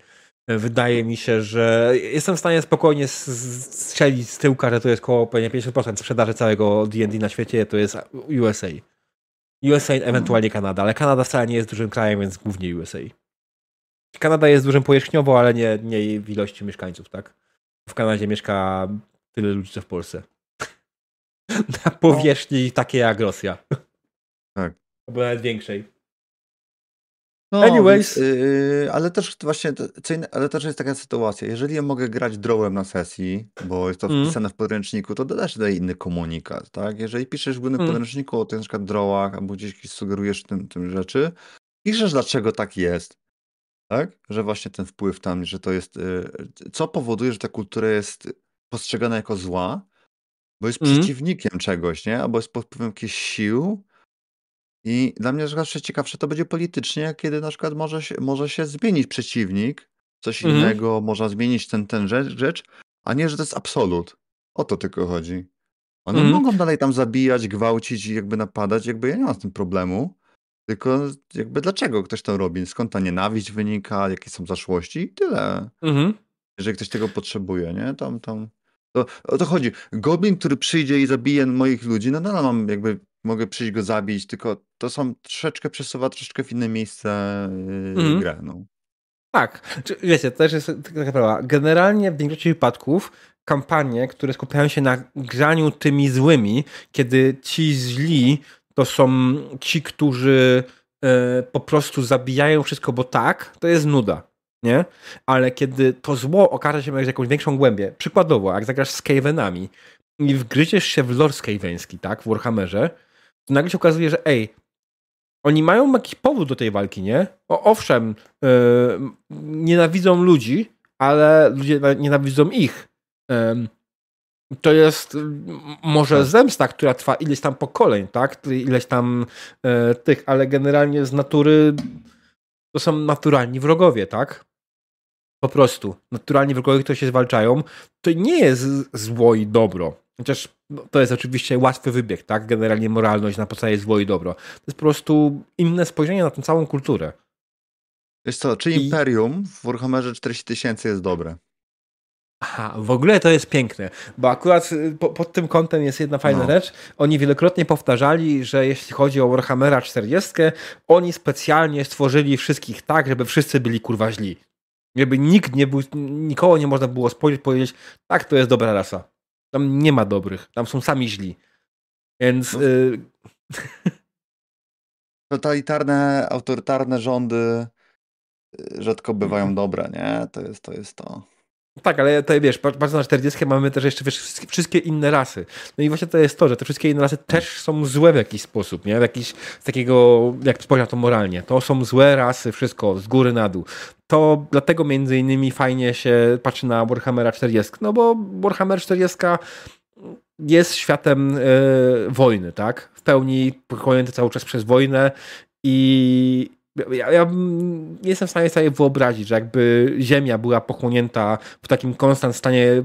Wydaje mi się, że jestem w stanie spokojnie strzelić z tyłka, że to jest około pewnie 50% sprzedaży całego D&D na świecie, to jest USA. USA, ewentualnie Kanada, ale Kanada wcale nie jest dużym krajem, więc głównie USA. Kanada jest dużym powierzchniowo, ale nie, nie w ilości mieszkańców, tak? W Kanadzie mieszka tyle ludzi, co w Polsce. Na powierzchni takiej jak Rosja. Tak. Albo nawet większej. No, Anyways. Yy, ale też właśnie, ale też jest taka sytuacja, jeżeli ja mogę grać drawem na sesji, bo jest to Mm. wpisane w podręczniku, to dodasz tutaj inny komunikat, tak? Jeżeli piszesz w głównym Mm. podręczniku o tych na przykład drawach, albo gdzieś sugerujesz tym, tym rzeczy, piszesz dlaczego tak jest, tak? Że właśnie ten wpływ tam, że to jest, yy, co powoduje, że ta kultura jest postrzegana jako zła, bo jest Mm. przeciwnikiem czegoś, nie? Albo jest pod wpływem jakichś sił, i dla mnie zawsze ciekawsze to będzie politycznie, kiedy na przykład może się, może się zmienić przeciwnik, coś Mhm. innego, można zmienić ten, ten rzecz, rzecz, a nie, że to jest absolut. O to tylko chodzi. One Mhm. mogą dalej tam zabijać, gwałcić i jakby napadać, jakby ja nie mam z tym problemu. Tylko jakby dlaczego ktoś to robi? Skąd ta nienawiść wynika, jakie są zaszłości i tyle. Mhm. Jeżeli ktoś tego potrzebuje, nie? Tam, tam. To, o to chodzi. Goblin, który przyjdzie i zabije moich ludzi, no nadal mam jakby, mogę przyjść go zabić, tylko to są troszeczkę przesuwa troszeczkę w inne miejsce yy, Mhm. grę, no. Tak. Wiecie, to też jest taka sprawa. Generalnie w większości wypadków kampanie, które skupiają się na graniu tymi złymi, kiedy ci źli to są ci, którzy e, po prostu zabijają wszystko, bo tak, to jest nuda. Nie? Ale kiedy to zło okaże się mieć jakąś większą głębię, przykładowo, jak zagrasz z Skavenami i wgryziesz się w lore skaveński, tak, w Warhammerze, to nagle się okazuje, że ej, oni mają jakiś powód do tej walki, nie? O, owszem, yy, nienawidzą ludzi, ale ludzie na- nienawidzą ich. Ym, to jest może Tak. zemsta, która trwa ileś tam pokoleń, tak? Ileś tam e, tych, ale generalnie z natury to są naturalni wrogowie, tak? Po prostu. Naturalni wrogowie, którzy się zwalczają, to nie jest zło i dobro. Chociaż no, to jest oczywiście łatwy wybieg, tak? Generalnie moralność na podstawie zło i dobro. To jest po prostu inne spojrzenie na tę całą kulturę. Wiesz co, czy I- Imperium w Warhammerze 40 tysięcy jest dobre? Aha, w ogóle to jest piękne, bo akurat y, po, pod tym kątem jest jedna fajna No. rzecz. Oni wielokrotnie powtarzali, że jeśli chodzi o Warhammera 40, oni specjalnie stworzyli wszystkich tak, żeby wszyscy byli kurwa źli. Jakby nikt nie był, nikogo nie można było spojrzeć powiedzieć, tak, to jest dobra rasa. Tam nie ma dobrych, tam są sami źli. Więc... No. Y Totalitarne, autorytarne rządy y, rzadko bywają mhm. dobre, nie? To jest to. Jest to. Tak, ale tutaj wiesz, patrząc na 40 mamy też jeszcze wiesz, wszystkie inne rasy. No i właśnie to jest to, że te wszystkie inne rasy też są złe w jakiś sposób, nie? W jakiś, z takiego, jak spojrzeć to moralnie. To są złe rasy, wszystko, z góry na dół. To dlatego między innymi fajnie się patrzy na Warhammera 40, no bo Warhammer 40 jest światem y, wojny, tak? W pełni pochłonięty cały czas przez wojnę i ja, ja nie jestem w stanie sobie wyobrazić, że jakby Ziemia była pochłonięta w takim konstant stanie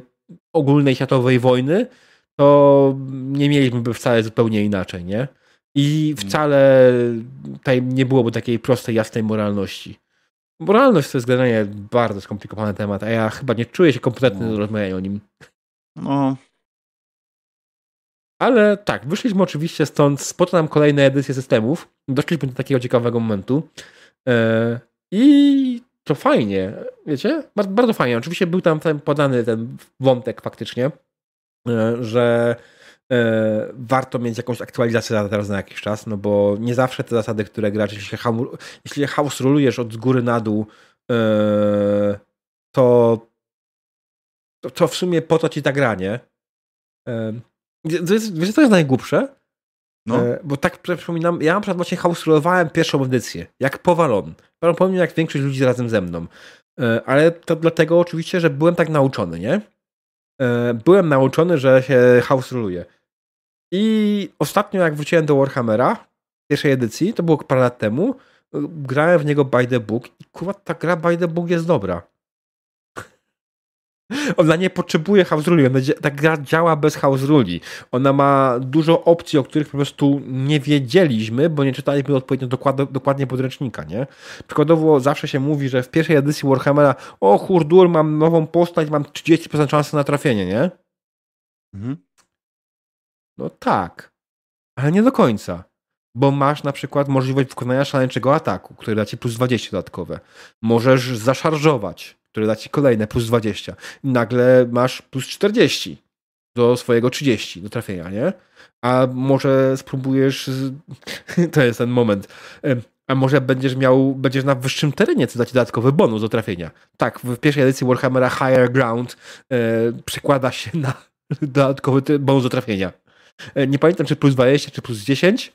ogólnej światowej wojny, to nie mielibyśmy wcale zupełnie inaczej, nie? I wcale tutaj nie byłoby takiej prostej, jasnej moralności. Moralność to jest generalnie bardzo skomplikowany temat, a ja chyba nie czuję się kompetentny no. do rozmawiania o nim. No. Ale tak, wyszliśmy oczywiście stąd, spotkał nam kolejne edycje systemów. Doszliśmy do takiego ciekawego momentu. E, I to fajnie, wiecie? Bardzo, fajnie. Oczywiście był tam podany ten wątek faktycznie, e, że e, warto mieć jakąś aktualizację teraz na jakiś czas, no bo nie zawsze te zasady, które gracze, jeśli, jeśli house rulujesz od góry na dół, to, to w sumie po to ci ta Wiesz, co jest najgłupsze? No. E, bo tak przypominam, ja na przykład właśnie houserollowałem pierwszą edycję, jak powalon. Prawdopodobnie jak większość ludzi razem ze mną. E, ale to dlatego oczywiście, że byłem tak nauczony, nie? E, byłem nauczony, że się houserolluje. I ostatnio jak wróciłem do Warhammera, pierwszej edycji, to było parę lat temu, grałem w niego by the book i kurwa ta gra by the book jest dobra. Ona nie potrzebuje house ruli, ona, ta gra działa bez house ruli. Ona ma dużo opcji, o których po prostu nie wiedzieliśmy, bo nie czytaliśmy odpowiednio dokład, dokładnie podręcznika, nie? Przykładowo zawsze się mówi, że w pierwszej edycji Warhammera o hurdur, mam nową postać, mam 30% szansy na trafienie, nie? Mhm. No tak, ale nie do końca. Bo masz na przykład możliwość wykonania szaleńczego ataku, który da ci plus 20 dodatkowe. Możesz zaszarżować które da ci kolejne plus 20. I nagle masz plus 40 do swojego 30 do trafienia, nie? A może spróbujesz. To jest ten moment. A może będziesz miał, będziesz na wyższym terenie, co da ci dodatkowy bonus do trafienia. Tak, w pierwszej edycji Warhammera Higher Ground e, przekłada się na dodatkowy bonus do trafienia. E, nie pamiętam, czy plus 20, czy plus 10,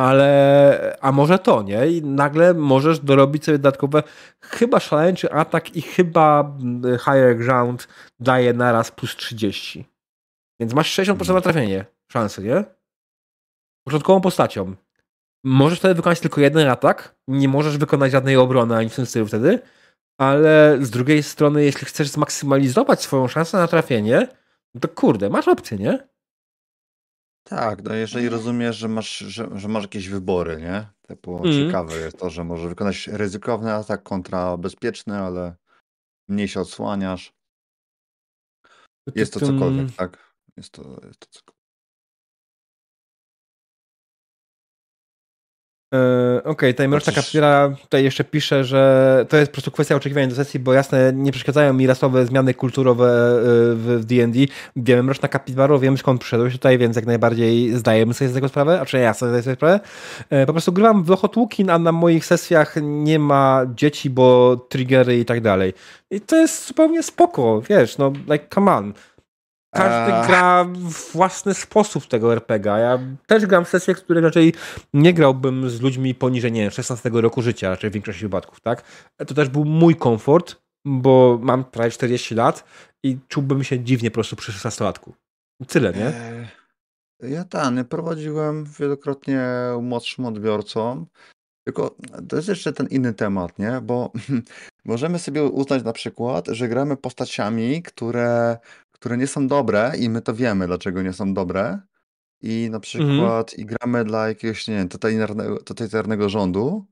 ale a może to, nie? I nagle możesz dorobić sobie dodatkowe chyba szaleńczy atak i chyba mm, higher ground daje naraz plus 30. Więc masz 60% na trafienie szansy, nie? Początkową postacią. Możesz wtedy wykonać tylko jeden atak, nie możesz wykonać żadnej obrony ani w tym stylu wtedy, ale z drugiej strony, jeśli chcesz zmaksymalizować swoją szansę na trafienie, to kurde, masz opcję, nie? Tak, no jeżeli mm. rozumiesz, że masz, że, że masz jakieś wybory, nie? Typu Mm. ciekawe jest to, że możesz wykonać ryzykowny atak kontra bezpieczny, ale mniej się odsłaniasz. Jest to cokolwiek, tak? Jest to, jest to cokolwiek. Okej, okay, tutaj Mroczna Kapitera tutaj jeszcze pisze, że to jest po prostu kwestia oczekiwania do sesji, bo jasne, nie przeszkadzają mi rasowe zmiany kulturowe e, w D&D. Wiemy Mroczna Kapitaro, wiem skąd przyszedłeś tutaj, więc jak najbardziej zdajemy sobie z tego sprawę, a czy ja sobie zdaję sobie sprawę. E, po prostu grywam w Lochotłukin, a na moich sesjach nie ma dzieci, bo triggery i tak dalej. I to jest zupełnie spoko, wiesz, no like come on. Każdy gra w własny sposób tego RPGa. Ja też gram w sesje, które raczej nie grałbym z ludźmi poniżej, nie wiem, 16 roku życia, raczej w większości wypadków, tak? To też był mój komfort, bo mam prawie 40 lat i czułbym się dziwnie po prostu przy 16-latku. Tyle, nie? Eee, ja tak, prowadziłem wielokrotnie młodszym odbiorcom, tylko to jest jeszcze ten inny temat, nie? Bo możemy sobie uznać na przykład, że gramy postaciami, które które nie są dobre i my to wiemy, dlaczego nie są dobre. I na mhm. przykład i gramy dla jakiegoś, nie wiem, totalitarnego, totalitarnego rządu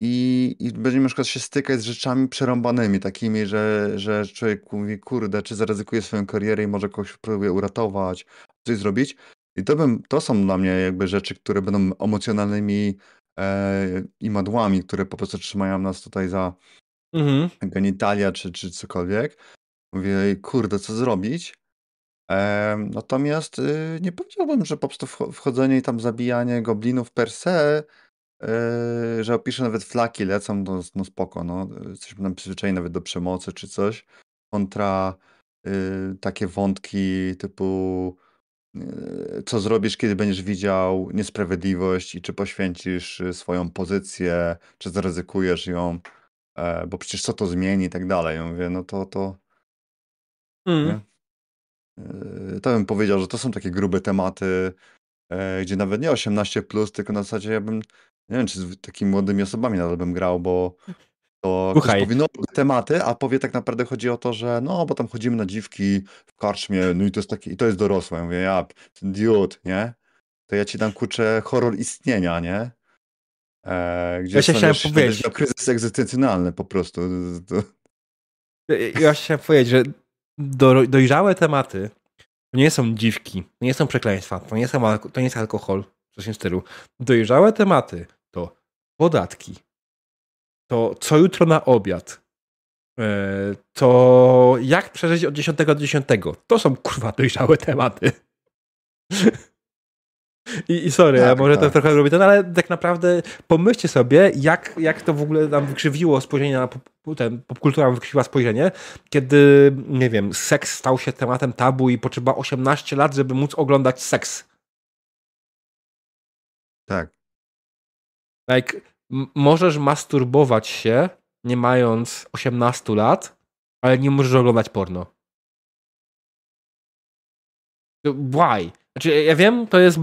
i, i będziemy na przykład się stykać z rzeczami przerąbanymi, takimi, że, że człowiek mówi, kurde, czy zaryzykuje swoją karierę i może kogoś próbuje uratować, coś zrobić. I to, bym, to są dla mnie jakby rzeczy, które będą emocjonalnymi e, imadłami, które po prostu trzymają nas tutaj za, mhm. genitalia czy, czy cokolwiek. Mówię, kurde, co zrobić? E, natomiast y, nie powiedziałbym, że po prostu wchodzenie i tam zabijanie goblinów per se, y, że opiszę nawet flaki lecą, no, no spoko, no. Jesteśmy tam przyzwyczajeni nawet do przemocy czy coś. Kontra y, takie wątki typu y, co zrobisz, kiedy będziesz widział niesprawiedliwość i czy poświęcisz y, swoją pozycję, czy zaryzykujesz ją, e, bo przecież co to zmieni i tak dalej. Ja mówię, no to to. Mm. Yy, to bym powiedział, że to są takie grube tematy, e, gdzie nawet nie 18, tylko na zasadzie ja bym, nie wiem, czy z takimi młodymi osobami nadal bym grał, bo to ktoś powie, no, tematy, a powie tak naprawdę chodzi o to, że no, bo tam chodzimy na dziwki w karczmie, no i to jest takie, i to jest dorosłe. Ja mówię, ja, dude, nie? To ja ci tam kurczę horror istnienia, nie? E, gdzie ja się chciałem powiedzieć. kryzys egzystencjonalny po prostu. Ja się chciałem powiedzieć, że do, dojrzałe tematy to nie są dziwki, to nie są przekleństwa, to nie, są, to nie jest alkohol, coś w stylu. Dojrzałe tematy to podatki, to co jutro na obiad, e, to jak przeżyć od 10 do 10. To są kurwa dojrzałe tematy. I, I sorry, tak, ja może tak. to trochę robię ten, ale tak naprawdę pomyślcie sobie, jak, jak to w ogóle nam wykrzywiło spojrzenie na pop, ten, popkultura nam wykrzywiła spojrzenie, kiedy, nie wiem, seks stał się tematem tabu i potrzeba 18 lat, żeby móc oglądać seks. Tak. Like, możesz masturbować się, nie mając 18 lat, ale nie możesz oglądać porno. Why? Znaczy, ja wiem, to jest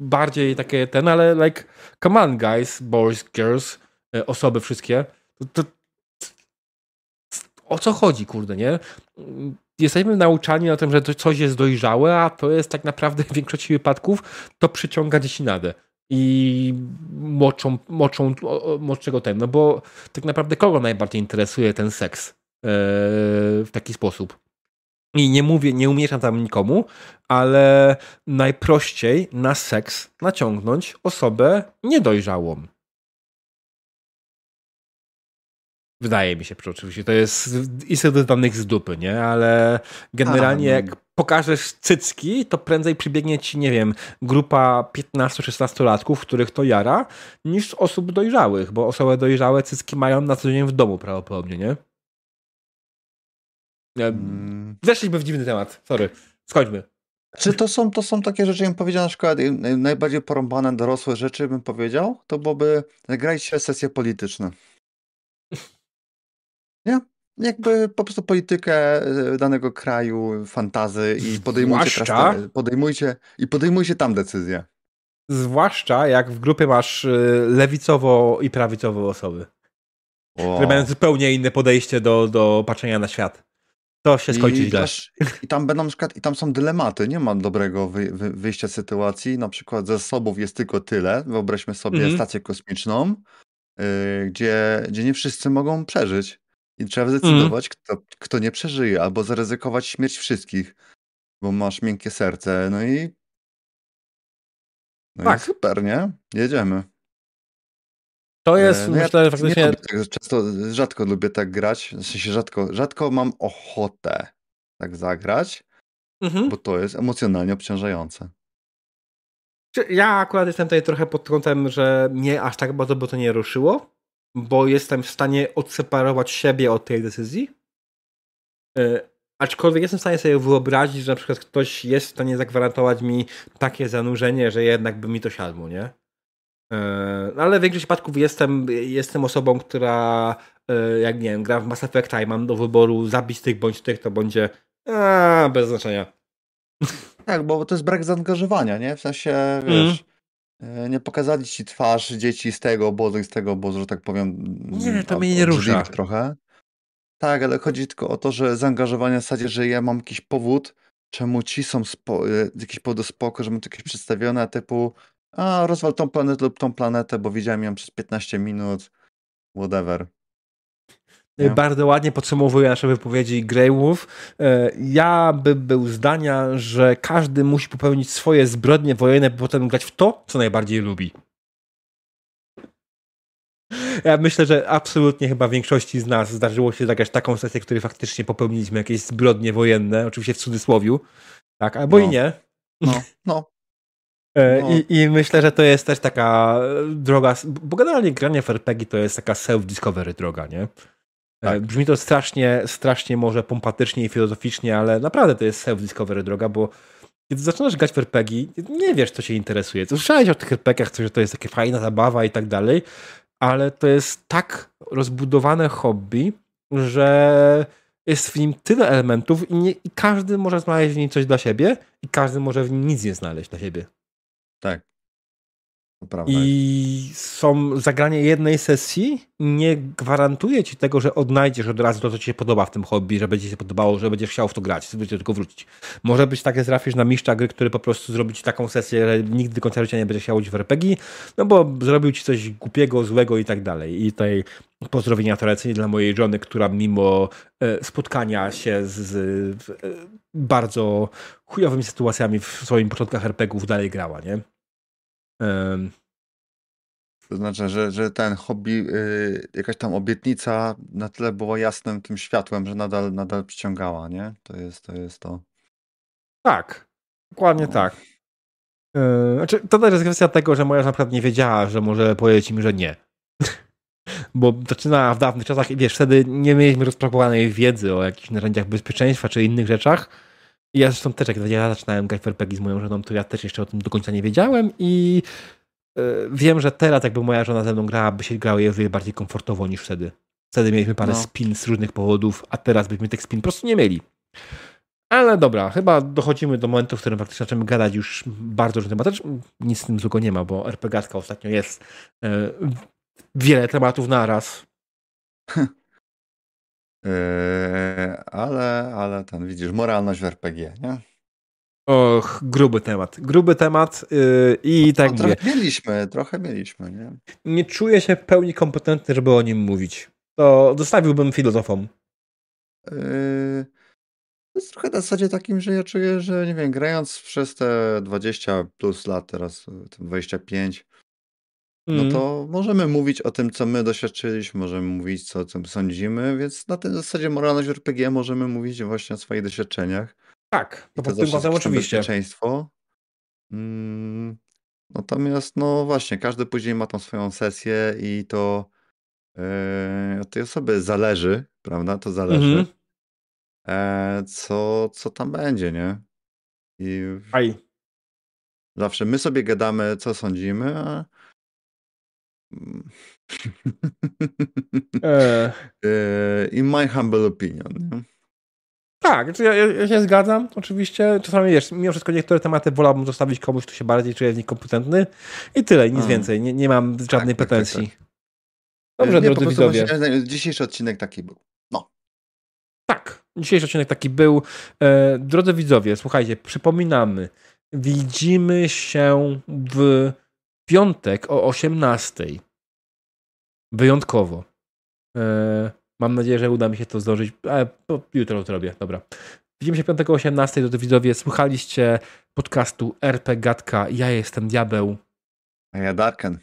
bardziej takie ten, ale like, come on guys, boys, girls, e, osoby wszystkie, to, to o co chodzi, kurde, nie? Jesteśmy nauczani na tym, że coś jest dojrzałe, a to jest tak naprawdę w większości wypadków to przyciąga dzieci nadę i moczą, moczą młodszego ten, no bo tak naprawdę kogo najbardziej interesuje ten seks e, w taki sposób? I nie mówię, nie umieszczam tam nikomu, ale najprościej na seks naciągnąć osobę niedojrzałą. Wydaje mi się, oczywiście to jest i danych z dupy, nie? Ale generalnie jak pokażesz cycki, to prędzej przybiegnie ci, nie wiem, grupa 15-16 latków, których to jara, niż osób dojrzałych, bo osoby dojrzałe cycki mają na co dzień w domu prawdopodobnie, nie? Hmm. Weszliśmy w dziwny temat, sorry. Skończmy. Czy to są, to są takie rzeczy, bym powiedział, na przykład najbardziej porąbane dorosłe rzeczy, bym powiedział, to byłoby grać się sesje polityczne. Nie? Jakby po prostu politykę e, danego kraju, fantazy i podejmujcie, Zwłaszcza... podejmujcie, i podejmujcie tam decyzje. Zwłaszcza jak w grupie masz e, lewicowo i prawicowo osoby. O. Które mają zupełnie inne podejście do, do patrzenia na świat. To się skończy I, źle. I tam będą na przykład, i tam są dylematy, nie ma dobrego wy, wy, wyjścia z sytuacji, na przykład zasobów jest tylko tyle, wyobraźmy sobie mm -hmm. stację kosmiczną, yy, gdzie, gdzie nie wszyscy mogą przeżyć i trzeba mhm. zdecydować, mm. kto, kto nie przeżyje, albo zaryzykować śmierć wszystkich, bo masz miękkie serce, no i no tak. i super, nie? Jedziemy. To jest, e, no myślę, ja faktycznie... Nie tak, często, rzadko lubię tak grać, w sensie rzadko, rzadko mam ochotę tak zagrać, mhm. bo to jest emocjonalnie obciążające. Ja akurat jestem tutaj trochę pod kątem, że nie aż tak bardzo bo to nie ruszyło, bo jestem w stanie odseparować siebie od tej decyzji. Yy, aczkolwiek jestem w stanie sobie wyobrazić, że na przykład ktoś jest w stanie zagwarantować mi takie zanurzenie, że jednak by mi to siadło, nie? E, ale w większości przypadków jestem, jestem osobą, która e, jak nie wiem, gra w Mass Effecta i mam do wyboru zabić tych bądź tych, to będzie a, bez znaczenia. Tak, bo to jest brak zaangażowania, nie? W sensie, wiesz, mm. nie pokazali ci twarz dzieci z tego obozu i z tego obozu, że tak powiem. Nie, to mnie nie rusza. trochę. Tak, ale chodzi tylko o to, że zaangażowanie w zasadzie, że ja mam jakiś powód, czemu ci są spo, jakiś powód do spoko, że mam to jakieś przedstawione, typu a rozwal tą planetę lub tą planetę, bo widziałem ją przez 15 minut, whatever. Nie? Bardzo ładnie podsumowuje nasze wypowiedzi Grey Wolf. E, ja bym był zdania, że każdy musi popełnić swoje zbrodnie wojenne, by potem grać w to, co najbardziej lubi. Ja myślę, że absolutnie chyba większości z nas zdarzyło się zagrać taką sesję, w której faktycznie popełniliśmy jakieś zbrodnie wojenne, oczywiście w cudzysłowiu, tak, albo No. i nie. No, no. E, No. I, I myślę, że to jest też taka droga, bo generalnie granie w RPG to jest taka self-discovery droga, nie? E, Tak. Brzmi to strasznie, strasznie może pompatycznie i filozoficznie, ale naprawdę to jest self-discovery droga, bo kiedy zaczynasz grać w RPG, nie wiesz, co cię interesuje. Słyszałeś o tych RPGach, że to jest taka fajna zabawa i tak dalej, ale to jest tak rozbudowane hobby, że jest w nim tyle elementów i, nie, i każdy może znaleźć w nim coś dla siebie i każdy może w nim nic nie znaleźć dla siebie. Tak. I są zagranie jednej sesji nie gwarantuje ci tego, że odnajdziesz od razu to, co ci się podoba w tym hobby, że będzie ci się podobało, że będziesz chciał w to grać, będziesz tylko wrócić. Może być tak, że trafisz na mistrza gry, który po prostu zrobi ci taką sesję, że nigdy do końca życia nie będzie chciał iść w RPG, no bo zrobił ci coś głupiego, złego i tak dalej. I tutaj pozdrowienia tradycyjnie dla mojej żony, która mimo e, spotkania się z, z e, bardzo chujowymi sytuacjami w swoim początkach RPGów dalej grała, nie? Em, To znaczy, że, że ten hobby, y, jakaś tam obietnica na tyle była jasnym tym światłem, że nadal, nadal przyciągała, nie? To jest to. Jest to. Tak, dokładnie No. tak. Yy, znaczy, to też jest kwestia tego, że moja żona na przykład nie wiedziała, że może powiedzieć mi, że nie. Bo zaczynała w dawnych czasach i wiesz, wtedy nie mieliśmy rozpropagowanej wiedzy o jakichś narzędziach bezpieczeństwa czy innych rzeczach. Ja zresztą też, jak ja zaczynałem grać w RPG z moją żoną, to ja też jeszcze o tym do końca nie wiedziałem i yy, wiem, że teraz jakby moja żona ze mną grała, by się grało jej wiele bardziej komfortowo niż wtedy. Wtedy mieliśmy parę No. spin z różnych powodów, a teraz byśmy tych spin po prostu nie mieli. Ale dobra, chyba dochodzimy do momentu, w którym faktycznie zaczynamy gadać już bardzo różne tematy. Znaczy, Nic z tym złego nie ma, bo RPGatka ostatnio jest e, wiele tematów naraz. Yy, ale, ale ten, widzisz, moralność w RPG, nie? Och, gruby temat. Gruby temat yy, i tak no, mówię, trochę mieliśmy, trochę mieliśmy, nie? nie czuję się w pełni kompetentny, żeby o nim mówić. To zostawiłbym filozofom. Yy, to jest trochę na zasadzie takim, że ja czuję, że nie wiem, grając przez te 20 plus lat, teraz y, te 25, no Mm, to możemy mówić o tym, co my doświadczyliśmy, możemy mówić, co, co sądzimy, więc na tej zasadzie moralność RPG możemy mówić właśnie o swoich doświadczeniach. Tak, to pod tym kątem oczywiście. bezpieczeństwo. Mm, natomiast, no właśnie, każdy później ma tą swoją sesję i to e, od tej osoby zależy, prawda? To zależy, Mhm. e, co, co tam będzie, nie? I Aj. zawsze my sobie gadamy, co sądzimy, a In my humble opinion. Nie? tak, znaczy ja, ja się zgadzam, oczywiście. Czasami wiesz, mimo wszystko niektóre tematy wolałbym zostawić komuś, kto się bardziej czuje w nich kompetentny. I tyle, nic A. więcej. Nie, nie mam żadnej tak, tak, pretensji. tak. Dobrze, Nie, po drodzy widzowie. właśnie Dzisiejszy odcinek taki był. No. Tak, dzisiejszy odcinek taki był. E, drodzy widzowie, słuchajcie, przypominamy, widzimy się w piątek o 18. Wyjątkowo. E, mam nadzieję, że uda mi się to zdążyć, po- jutro to zrobię, dobra. Widzimy się piątek o 18, drodzy widzowie. Słuchaliście podcastu RP Gatka. Ja jestem Diabeł. A ja Darken.